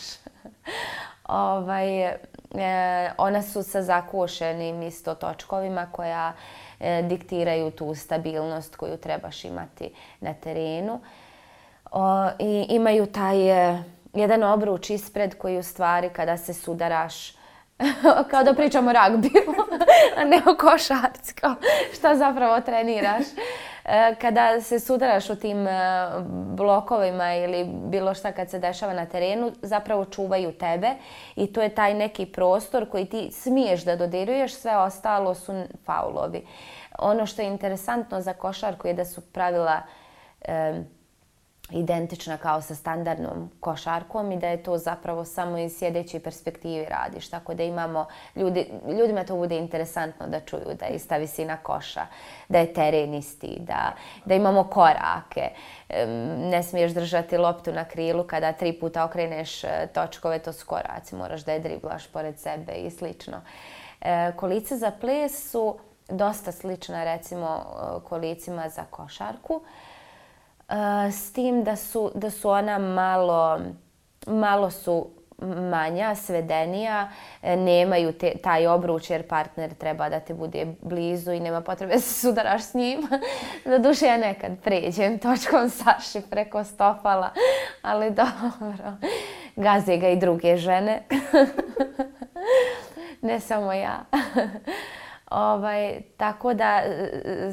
ovaj, E, ona su sa zakušenim isto točkovima koja e, diktiraju tu stabilnost koju trebaš imati na terenu. I imaju taj e, jedan obruč ispred koji u stvari kada se sudaraš kao da pričamo o ragbiju, a ne o košarci, kao zapravo treniraš. E, kada se sudaraš u tim e, blokovima ili bilo šta kad se dešava na terenu, zapravo čuvaju tebe i to je taj neki prostor koji ti smiješ da dodiruješ, sve ostalo su faulovi. Ono što je interesantno za košarku je da su pravila e, identična kao sa standardnom košarkom i da je to zapravo samo iz sjedeće perspektive radiš. Tako da imamo, ljudi, ljudima to bude interesantno da čuju da je ista visina koša, da je teren isti, da, da imamo korake. Ne smiješ držati loptu na krilu kada tri puta okreneš e, točkove, to su koraci, moraš da je driblaš pored sebe i slično. E, kolice za ples su dosta slična recimo e, kolicima za košarku. Eh, s tim da su, da su ona malo, malo su manja, svedenija, eh, nemaju te, taj obruč jer partner treba da te bude blizu i nema potrebe da se sudaraš s njim. Doduše ja nekad pređem točkom Saši preko stopala, ali dobro, gaze ga i druge žene. ne samo ja. Ovaj, tako da e,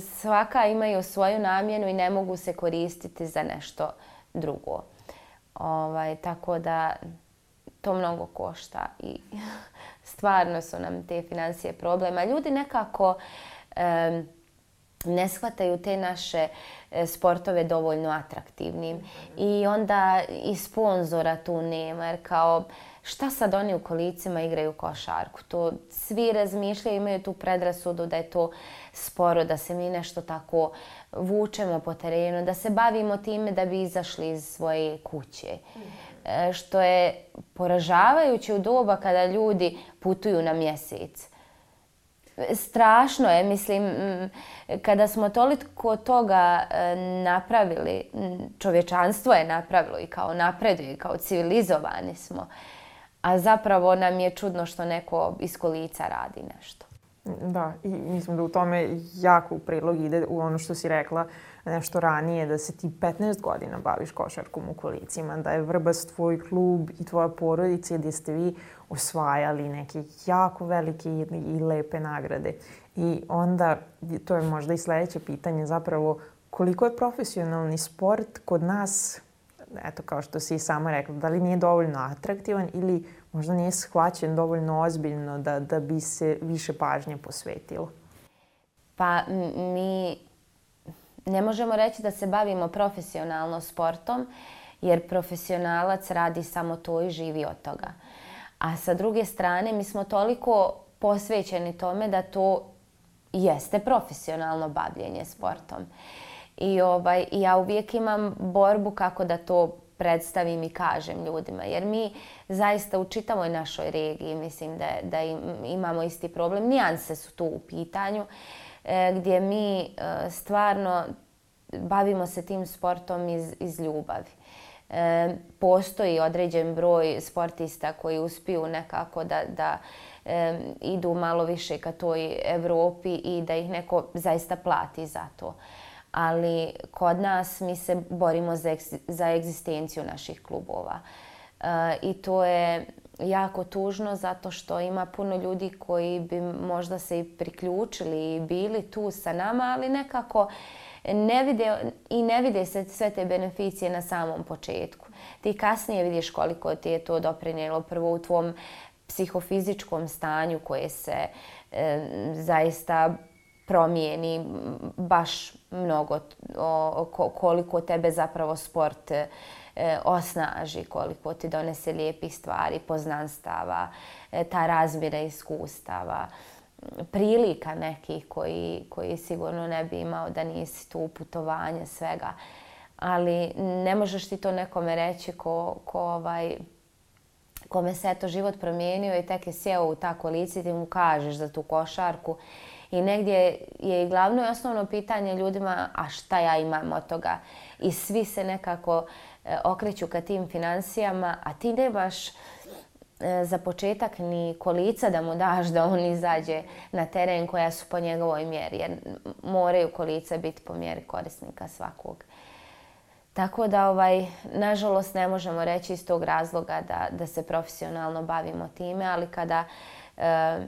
svaka imaju svoju namjenu i ne mogu se koristiti za nešto drugo. Ovaj, tako da to mnogo košta i stvarno su nam te financije problema. Ljudi nekako ne shvataju te naše e, sportove dovoljno atraktivnim i onda i sponzora tu nema jer kao šta sad oni u kolicima igraju košarku? To svi razmišljaju, imaju tu predrasudu da je to sporo, da se mi nešto tako vučemo po terenu, da se bavimo time da bi izašli iz svoje kuće. E, što je poražavajuće u doba kada ljudi putuju na mjesec. Strašno je, mislim, kada smo toliko toga e, napravili, čovječanstvo je napravilo i kao napreduje, i kao civilizovani smo a zapravo nam je čudno što neko iz kolica radi nešto. Da, i mislim da u tome jako u prilog ide u ono što si rekla nešto ranije, da se ti 15 godina baviš košarkom u kolicima, da je Vrbas tvoj klub i tvoja porodica gdje ste vi osvajali neke jako velike i lepe nagrade. I onda, to je možda i sljedeće pitanje, zapravo koliko je profesionalni sport kod nas eto kao što si i sama rekla, da li nije dovoljno atraktivan ili možda nije shvaćen dovoljno ozbiljno da, da bi se više pažnje posvetilo? Pa mi ne možemo reći da se bavimo profesionalno sportom, jer profesionalac radi samo to i živi od toga. A sa druge strane, mi smo toliko posvećeni tome da to jeste profesionalno bavljenje sportom. I, ovaj, ja uvijek imam borbu kako da to predstavim i kažem ljudima. Jer mi zaista u čitavoj našoj regiji mislim da, imamo isti problem. Nijanse su tu u pitanju e, gdje mi e, stvarno bavimo se tim sportom iz, ljubavi. E, postoji određen broj sportista koji uspiju nekako da, idu malo više ka toj Europi i da ih neko zaista plati za to ali kod nas mi se borimo za, za egzistenciju naših klubova. E, I to je jako tužno zato što ima puno ljudi koji bi možda se i priključili i bili tu sa nama, ali nekako ne vide i ne vide se sve te beneficije na samom početku. Ti kasnije vidiš koliko ti je to doprinijelo prvo u tvom psihofizičkom stanju koje se e, zaista promijeni baš mnogo koliko tebe zapravo sport e, osnaži, koliko ti donese lijepih stvari, poznanstava, e, ta razmjera iskustava, prilika nekih koji, koji sigurno ne bi imao da nisi tu putovanje svega. Ali ne možeš ti to nekome reći ko, ko ovaj, kome se to život promijenio i tek je sjeo u ta kolici, ti mu kažeš za tu košarku i negdje je i glavno i osnovno pitanje ljudima, a šta ja imam od toga? I svi se nekako e, okreću ka tim financijama, a ti ne baš e, za početak ni kolica da mu daš da on izađe na teren koja su po njegovoj mjeri, jer moraju kolice biti po mjeri korisnika svakog. Tako da, ovaj, nažalost, ne možemo reći iz tog razloga da, da se profesionalno bavimo time, ali kada e,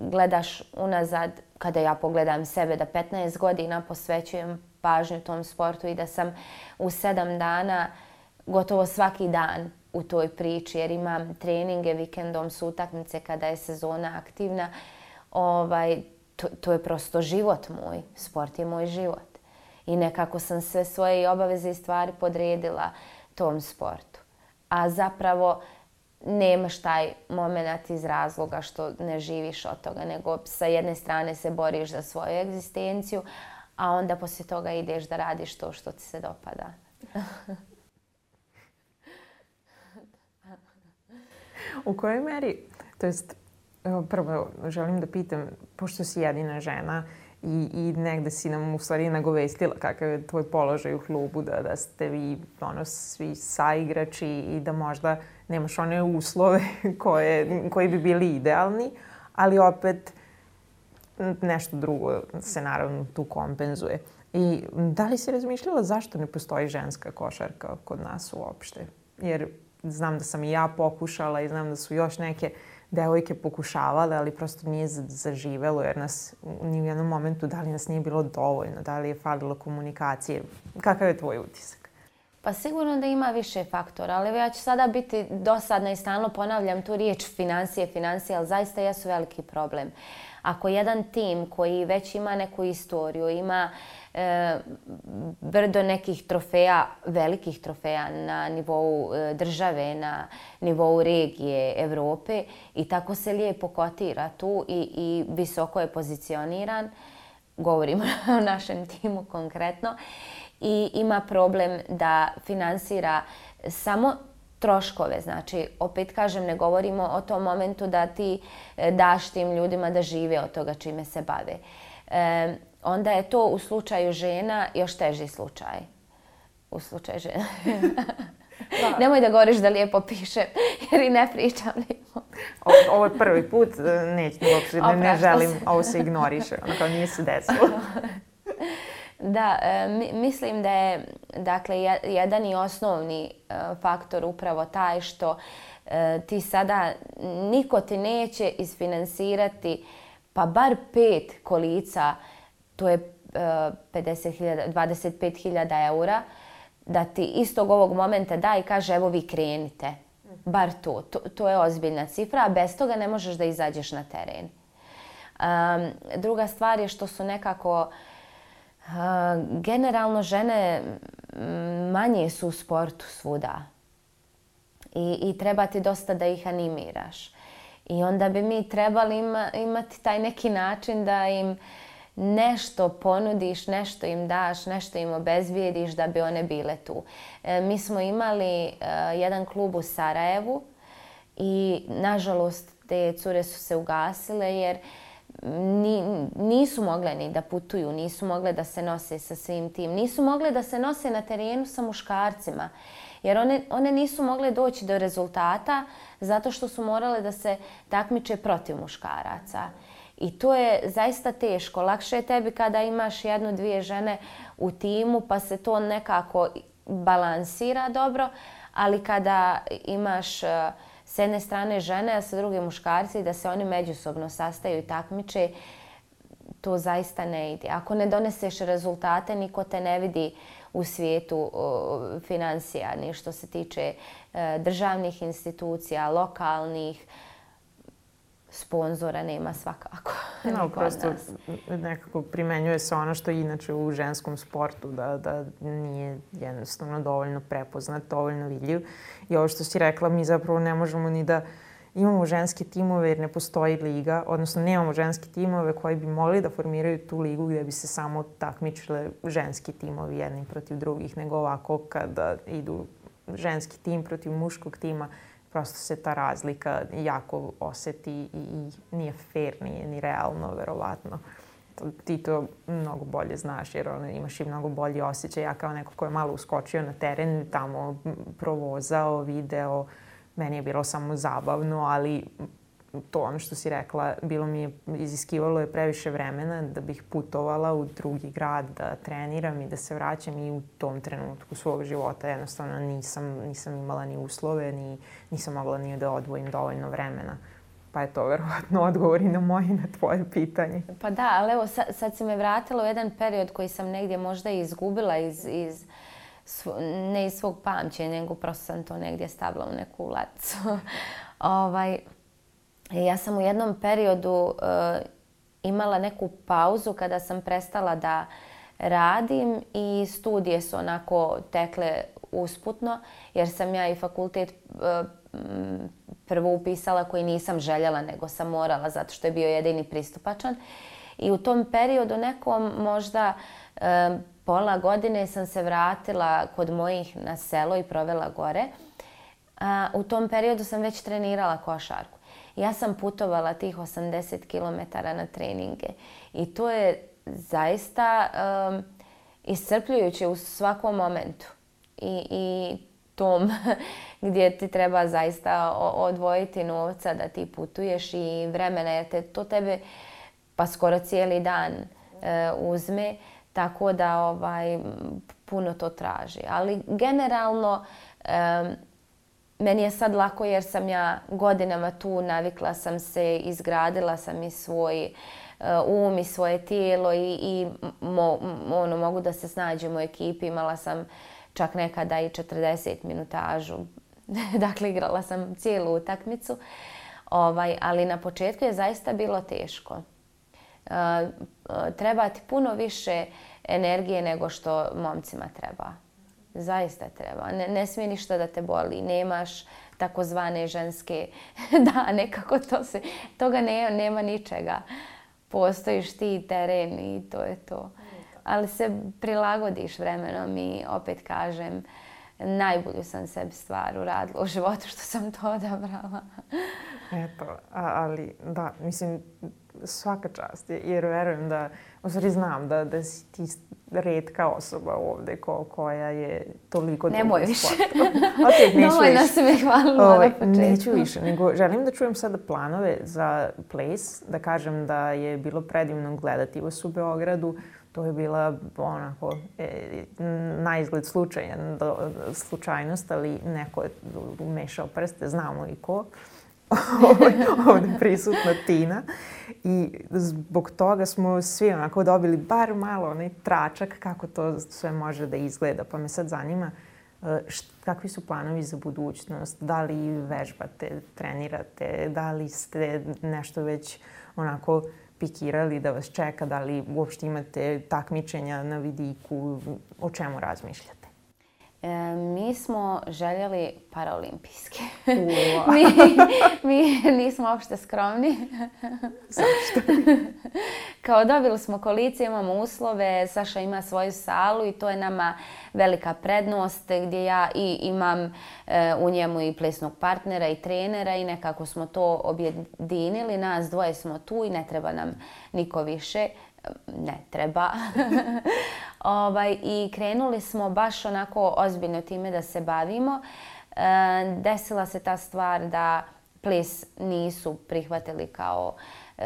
gledaš unazad, kada ja pogledam sebe, da 15 godina posvećujem pažnju tom sportu i da sam u sedam dana gotovo svaki dan u toj priči jer imam treninge vikendom su utakmice kada je sezona aktivna. Ovaj, to, to je prosto život moj. Sport je moj život. I nekako sam sve svoje obaveze i stvari podredila tom sportu. A zapravo nemaš taj moment iz razloga što ne živiš od toga, nego sa jedne strane se boriš za svoju egzistenciju, a onda poslije toga ideš da radiš to što ti se dopada. U kojoj meri, to jest, prvo želim da pitam, pošto si jedina žena i, i negde si nam u stvari nagovestila kakav je tvoj položaj u klubu, da, da ste vi ono, svi saigrači i da možda nemaš one uslove koje, koji bi bili idealni, ali opet nešto drugo se naravno tu kompenzuje. I da li si razmišljala zašto ne postoji ženska košarka kod nas uopšte? Jer znam da sam i ja pokušala i znam da su još neke devojke pokušavale, ali prosto nije zaživelo jer nas ni u jednom momentu da li nas nije bilo dovoljno, da li je falilo komunikacije. Kakav je tvoj utisak? Pa sigurno da ima više faktora, ali ja ću sada biti dosadna i stalno ponavljam tu riječ financije, financije, ali zaista jesu veliki problem. Ako jedan tim koji već ima neku istoriju, ima e, brdo nekih trofeja, velikih trofeja na nivou e, države, na nivou regije, Europe i tako se lijepo kotira tu i, i visoko je pozicioniran, govorimo o našem timu konkretno, i ima problem da financira samo troškove. Znači, opet kažem, ne govorimo o tom momentu da ti e, daš tim ljudima da žive od toga čime se bave. E, onda je to u slučaju žena još teži slučaj. U slučaju žena. Da. Nemoj da govoriš da lijepo piše, jer i ne pričam lijepo. ovo je prvi put, e, neću, uopće ne, ne želim, ovo se ignoriše, ono kao nije se desilo. Da, e, mislim da je dakle, jedan i osnovni e, faktor upravo taj što e, ti sada niko ti neće isfinansirati pa bar pet kolica, to je 50.000, 25.000 eura, da ti istog ovog momenta da i kaže evo vi krenite. Mhm. Bar to. to. je ozbiljna cifra, a bez toga ne možeš da izađeš na teren. druga stvar je što su nekako Generalno žene manje su u sportu svuda i, treba ti dosta da ih animiraš. I onda bi mi trebali imati taj neki način da im nešto ponudiš, nešto im daš, nešto im obezvijediš da bi one bile tu. E, mi smo imali e, jedan klub u Sarajevu i nažalost te cure su se ugasile jer nisu mogle ni da putuju, nisu mogle da se nose sa svim tim, nisu mogle da se nose na terenu sa muškarcima. Jer one, nisu mogle doći do rezultata zato što su morale da se takmiče protiv muškaraca. I to je zaista teško. Lakše je tebi kada imaš jednu, dvije žene u timu pa se to nekako balansira dobro, ali kada imaš s jedne strane žene, a sa druge muškarci da se oni međusobno sastaju i takmiče, to zaista ne ide. Ako ne doneseš rezultate, niko te ne vidi u svijetu financija, ni što se tiče e, državnih institucija, lokalnih, sponzora nema svakako. No, prosto nekako primenjuje se ono što je inače u ženskom sportu, da, da nije jednostavno dovoljno prepoznat, dovoljno vidljiv. I ovo što si rekla, mi zapravo ne možemo ni da imamo ženske timove jer ne postoji liga, odnosno nemamo ženske timove koji bi mogli da formiraju tu ligu gdje bi se samo takmičile ženski timovi jedni protiv drugih, nego ovako kada idu ženski tim protiv muškog tima, prosto se ta razlika jako oseti i, i nije fair, nije ni realno, verovatno. Ti to mnogo bolje znaš jer ono, imaš i mnogo bolji osjećaj. Ja kao neko ko je malo uskočio na teren, tamo provozao, video, meni je bilo samo zabavno, ali to ono što si rekla, bilo mi je, iziskivalo je previše vremena da bih putovala u drugi grad, da treniram i da se vraćam i u tom trenutku svog života jednostavno nisam, nisam imala ni uslove, ni, nisam mogla ni da odvojim dovoljno vremena. Pa je to verovatno odgovor i na moje i na tvoje pitanje. Pa da, ali evo sad, sad si me vratila u jedan period koji sam negdje možda i izgubila iz, iz ne iz svog pamćenja, nego prosto sam to negdje stavila u neku vlacu. ovaj, ja sam u jednom periodu eh, imala neku pauzu kada sam prestala da radim i studije su onako tekle usputno jer sam ja i fakultet eh, prvo upisala koji nisam željela nego sam morala zato što je bio jedini pristupačan. I u tom periodu nekom možda eh, pola godine sam se vratila kod mojih na selo i provela gore. u tom periodu sam već trenirala košarku. Ja sam putovala tih 80 km na treninge i to je zaista iscrpljujuće u svakom momentu. I, i tom gdje ti treba zaista odvojiti novca da ti putuješ i vremena jer te to tebe pa skoro cijeli dan e, uzme tako da ovaj puno to traži ali generalno meni je sad lako jer sam ja godinama tu, navikla sam se, izgradila sam i svoj eh, um i svoje tijelo i, ono, mogu da se snađem u ekipi. Imala sam čak nekada i 40 minutažu. dakle, igrala sam cijelu utakmicu. Ovaj, ali na početku je zaista bilo teško. Eh, eh, Trebati puno više energije nego što momcima treba zaista treba. Ne, ne smije ništa da te boli. Nemaš takozvane ženske dane, kako to se... Toga ne, nema ničega. Postojiš ti teren i to je to. Ali se prilagodiš vremenom i opet kažem, najbolju sam sebi stvar uradila u životu što sam to odabrala. Eto, ali da, mislim, svaka čast, jer verujem da u stvari znam da, da si ti redka osoba ovdje ko, koja je toliko dugo Nemoj više. ok, neću Dovoljno se me hvalila na ovaj, početku. Neću više, nego želim da čujem sada planove za Place, da kažem da je bilo predivno gledati vas u Beogradu. To je bila onako e, na izgled slučajnost, ali neko je umešao prste, znamo i ko ovdje prisutna Tina. I zbog toga smo svi onako dobili bar malo onaj tračak kako to sve može da izgleda. Pa me sad zanima eh, kakvi su planovi za budućnost, da li vežbate, trenirate, da li ste nešto već onako pikirali da vas čeka, da li uopšte imate takmičenja na vidiku, o čemu razmišljate? E, mi smo željeli paraolimpijske. mi, nismo uopšte skromni. Zašto? Kao dobili smo kolice, imamo uslove, Saša ima svoju salu i to je nama velika prednost gdje ja i imam e, u njemu i plesnog partnera i trenera i nekako smo to objedinili. Nas dvoje smo tu i ne treba nam niko više ne treba. ovaj, I krenuli smo baš onako ozbiljno time da se bavimo. E, desila se ta stvar da plis nisu prihvatili kao e,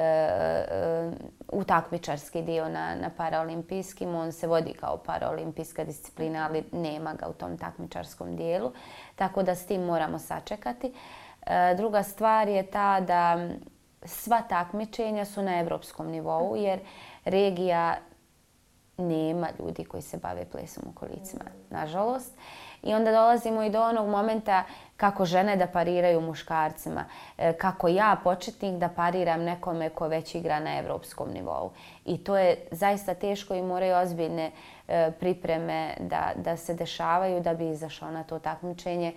e u dio na, na paraolimpijskim. On se vodi kao paraolimpijska disciplina, ali nema ga u tom takmičarskom dijelu. Tako da s tim moramo sačekati. E, druga stvar je ta da sva takmičenja su na europskom nivou, jer regija nema ljudi koji se bave plesom u kolicima, nažalost. I onda dolazimo i do onog momenta kako žene da pariraju muškarcima, e, kako ja početnik da pariram nekome ko već igra na evropskom nivou. I to je zaista teško i moraju ozbiljne e, pripreme da, da se dešavaju da bi izašao na to takmičenje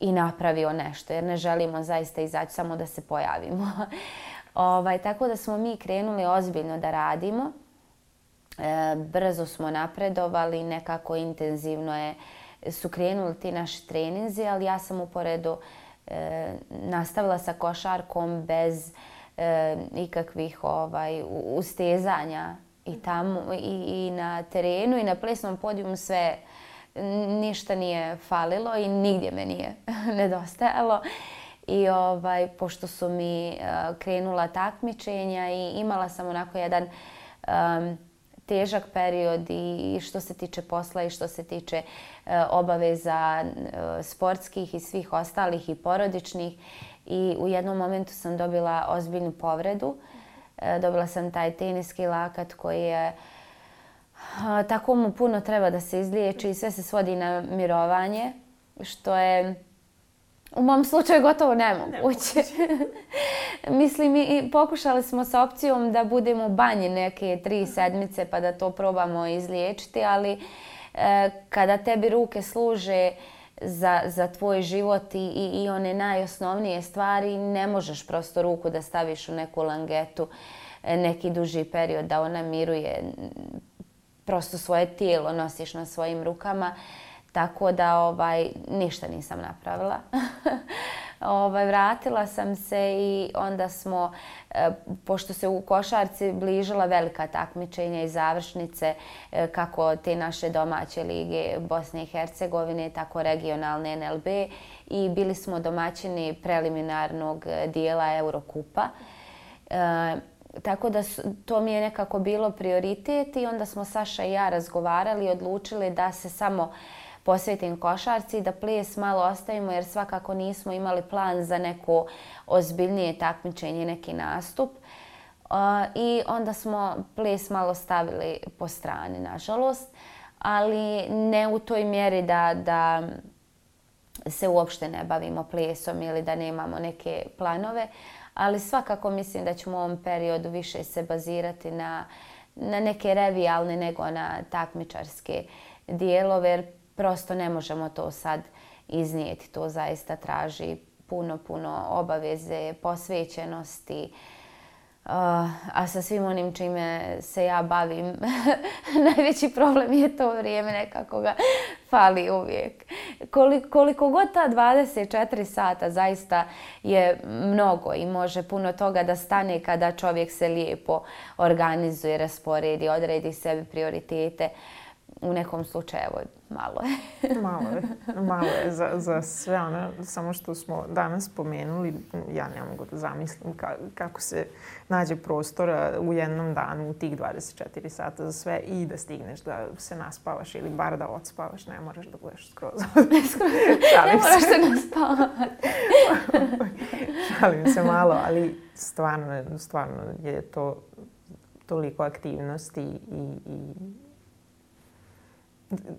i napravio nešto jer ne želimo zaista izaći samo da se pojavimo. Ovaj, tako da smo mi krenuli ozbiljno da radimo. E, brzo smo napredovali, nekako intenzivno je, su krenuli ti naši treninzi, ali ja sam uporedu e, nastavila sa košarkom bez e, ikakvih ovaj, ustezanja i tamo i, i na terenu i na plesnom podijumu sve ništa nije falilo i nigdje me nije nedostajalo i ovaj, pošto su mi eh, krenula takmičenja i imala sam onako jedan težak period i što se tiče posla i što se tiče eh, obaveza eh, sportskih i svih ostalih i porodičnih i u jednom momentu sam dobila ozbiljnu povredu. Dobila sam taj teniski lakat koji je tako mu puno treba da se izliječi i sve se svodi na mirovanje što je u mom slučaju gotovo nemoguće. Mislim, i pokušali smo sa opcijom da budemo banji neke tri sedmice pa da to probamo izliječiti, ali e, kada tebi ruke služe za, tvoj život i, i one najosnovnije stvari, ne možeš prosto ruku da staviš u neku langetu e, neki duži period da ona miruje prosto svoje tijelo nosiš na svojim rukama tako da ovaj, ništa nisam napravila. ovaj, vratila sam se i onda smo, e, pošto se u košarci bližila velika takmičenja i završnice e, kako te naše domaće lige Bosne i Hercegovine, tako regionalne NLB i bili smo domaćini preliminarnog dijela Eurokupa. E, tako da to mi je nekako bilo prioritet i onda smo Saša i ja razgovarali i odlučili da se samo posvetim košarci, da ples malo ostavimo jer svakako nismo imali plan za neko ozbiljnije takmičenje, neki nastup. I onda smo ples malo stavili po strani, nažalost, ali ne u toj mjeri da, da se uopšte ne bavimo plesom ili da nemamo neke planove, ali svakako mislim da ćemo u ovom periodu više se bazirati na, na neke revijalne nego na takmičarske dijelove jer prosto ne možemo to sad iznijeti. To zaista traži puno, puno obaveze, posvećenosti. Eh, a sa svim onim čime se ja bavim, najveći problem je to vrijeme nekako ga fali uvijek. Koliko, koliko god ta 24 sata zaista je mnogo i može puno toga da stane kada čovjek se lijepo organizuje, rasporedi, odredi sebi prioritete. U nekom slučaju, evo, malo je. malo je, malo je za, za mm. sve ono, samo što smo danas spomenuli, ja ne mogu da zamislim kako se nađe prostora u jednom danu, u tih 24 sata za sve i da stigneš da se naspavaš ili bar da odspavaš, ne moraš da budeš skroz ne moraš se naspavati. Šalim se malo, ali stvarno, stvarno je to toliko aktivnosti i, i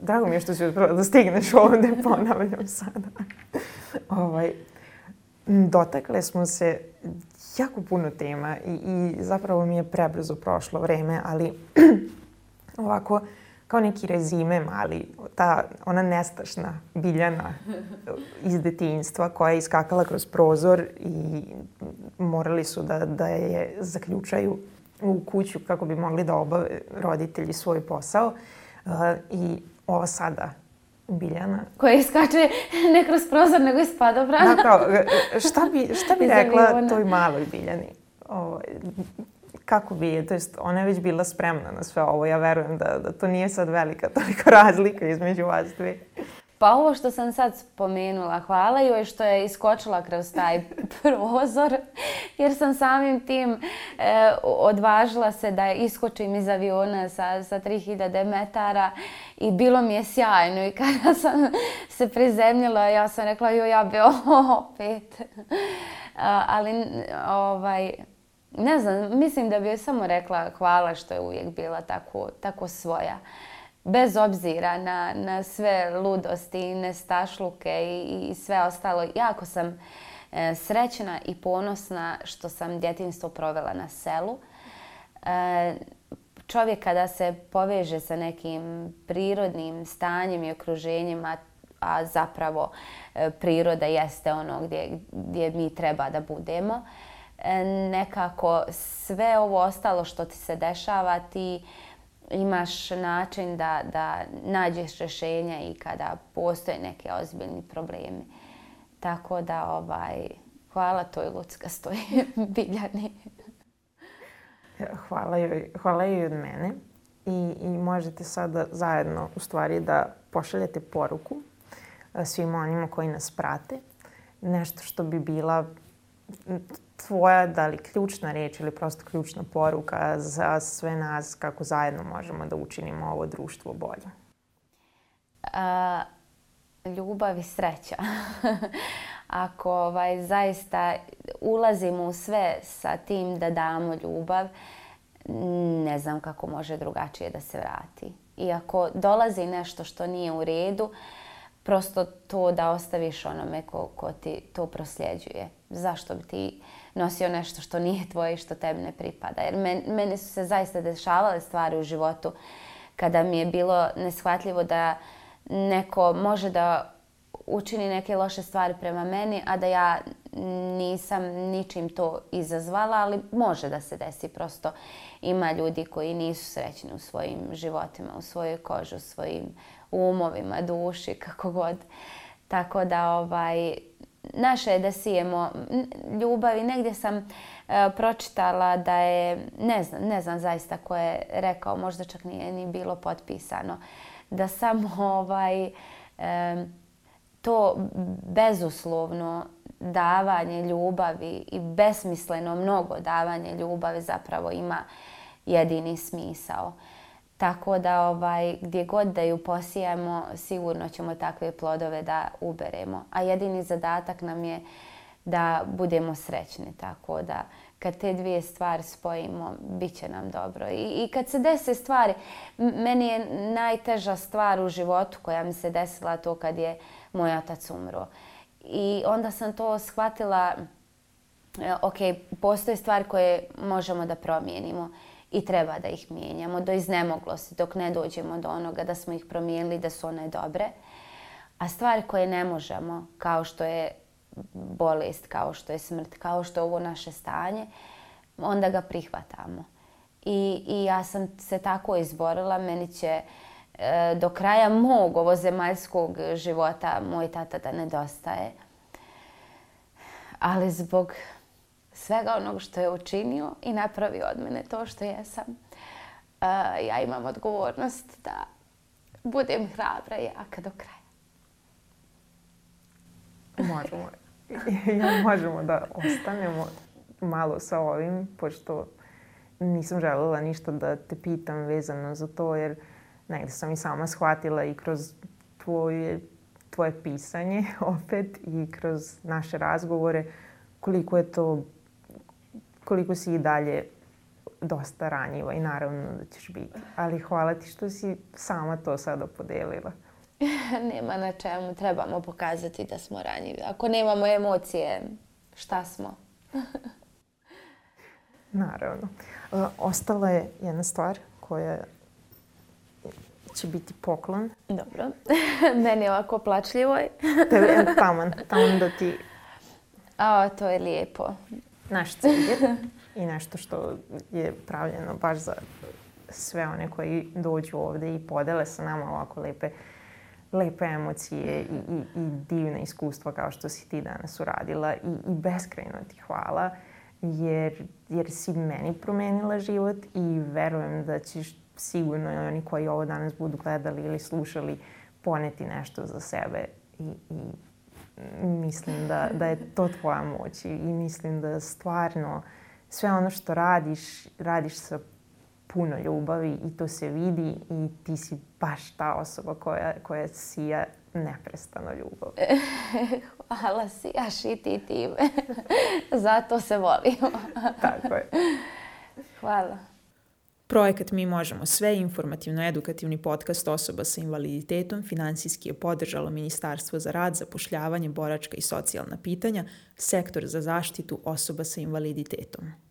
Drago mi je što si upravo da stigneš ovdje ponavljam sada. ovaj, dotakle smo se jako puno tema i, i zapravo mi je prebrzo prošlo vreme, ali ovako kao neki rezime mali, ta ona nestašna biljana iz detinjstva koja je iskakala kroz prozor i morali su da, da je zaključaju u kuću kako bi mogli da obave roditelji svoj posao. I ova sada, Biljana. Koja iskače ne kroz prozor, nego ispada. padobrana. Da, e, šta bi, šta bi rekla toj maloj Biljani? kako bi je, to jest ona je već bila spremna na sve ovo, ja verujem da, da to nije sad velika toliko razlika između vas dve. Pa ovo što sam sad spomenula, hvala joj što je iskočila kroz taj prozor, jer sam samim tim e, odvažila se da iskočim iz aviona sa, sa 3000 metara i bilo mi je sjajno i kada sam se prizemljila ja sam rekla joj ja bi opet. ali ovaj, ne znam, mislim da bi joj samo rekla hvala što je uvijek bila tako svoja bez obzira na, na sve ludosti i nestašluke i, i sve ostalo, jako sam e, srećna i ponosna što sam djetinstvo provela na selu. E, čovjek kada se poveže sa nekim prirodnim stanjem i okruženjima, a zapravo e, priroda jeste ono gdje, gdje mi treba da budemo, e, nekako sve ovo ostalo što ti se dešava ti imaš način da, da nađeš rješenja i kada postoje neke ozbiljni problemi. Tako da, ovaj, hvala toj Lucka stoji Biljani. Hvala joj, hvala joj od mene. I, I možete sada zajedno u stvari da pošaljete poruku eh, svima onima koji nas prate. Nešto što bi bila tvoja da li ključna riječ ili prosto ključna poruka za sve nas kako zajedno možemo da učinimo ovo društvo bolje? A, ljubav i sreća. Ako ovaj, zaista ulazimo u sve sa tim da damo ljubav, ne znam kako može drugačije da se vrati. I ako dolazi nešto što nije u redu, prosto to da ostaviš onome ko, ko ti to prosljeđuje. Zašto bi ti nosio nešto što nije tvoje i što tebi ne pripada. Jer Mene meni su se zaista dešavale stvari u životu kada mi je bilo neshvatljivo da neko može da učini neke loše stvari prema meni, a da ja nisam ničim to izazvala, ali može da se desi prosto. Ima ljudi koji nisu srećni u svojim životima, u svojoj koži, u svojim umovima, duši, kako god. Tako da ovaj, naše je da sijemo ljubav i negdje sam e, pročitala da je, ne znam, ne znam zaista ko je rekao, možda čak nije ni bilo potpisano, da samo ovaj, to bezuslovno davanje ljubavi i besmisleno mnogo davanje ljubavi zapravo ima jedini smisao. Tako da ovaj, gdje god da ju posijemo, sigurno ćemo takve plodove da uberemo. A jedini zadatak nam je da budemo srećni. Tako da kad te dvije stvari spojimo, bit će nam dobro. I, i kad se dese stvari, meni je najteža stvar u životu koja mi se desila to kad je moj otac umro. I onda sam to shvatila, e, ok, postoje stvari koje možemo da promijenimo i treba da ih mijenjamo do iznemoglosti dok ne dođemo do onoga da smo ih promijenili da su one dobre. A stvari koje ne možemo, kao što je bolest, kao što je smrt, kao što je ovo naše stanje, onda ga prihvatamo. I, i ja sam se tako izborila, meni će e, do kraja mog ovozemaljskog života moj tata da nedostaje. Ali zbog svega onog što je učinio i napravio od mene to što jesam. E, ja imam odgovornost da budem hrabra i jaka do kraja. Možemo. ja možemo da ostanemo malo sa ovim, pošto nisam željela ništa da te pitam vezano za to, jer negdje sam i sama shvatila i kroz tvoje, tvoje pisanje opet i kroz naše razgovore koliko je to koliko si i dalje dosta ranjiva i naravno da ćeš biti. Ali hvala ti što si sama to sada podelila. nema na čemu, trebamo pokazati da smo ranjivi. Ako nemamo emocije, šta smo? Naravno. E, ostala je jedna stvar koja će biti poklon. Dobro. Meni je ovako plačljivo. Tamo, tamo da ti... A, to je lijepo naš cilj i nešto što je pravljeno baš za sve one koji dođu ovdje i podele sa nama ovako lepe, lepe emocije i, i, i divna iskustva kao što si ti danas uradila i, i beskrajno ti hvala jer, jer si meni promenila život i verujem da ćeš sigurno i oni koji ovo danas budu gledali ili slušali poneti nešto za sebe i, i mislim da, da je to tvoja moć i, mislim da stvarno sve ono što radiš, radiš sa puno ljubavi i to se vidi i ti si baš ta osoba koja, koja sija neprestano ljubav. Hvala, sijaš i ti time. Zato se volimo. Tako je. Hvala. Projekat Mi možemo sve, informativno-edukativni podcast osoba sa invaliditetom, finansijski je podržalo Ministarstvo za rad, zapošljavanje, boračka i socijalna pitanja, sektor za zaštitu osoba sa invaliditetom.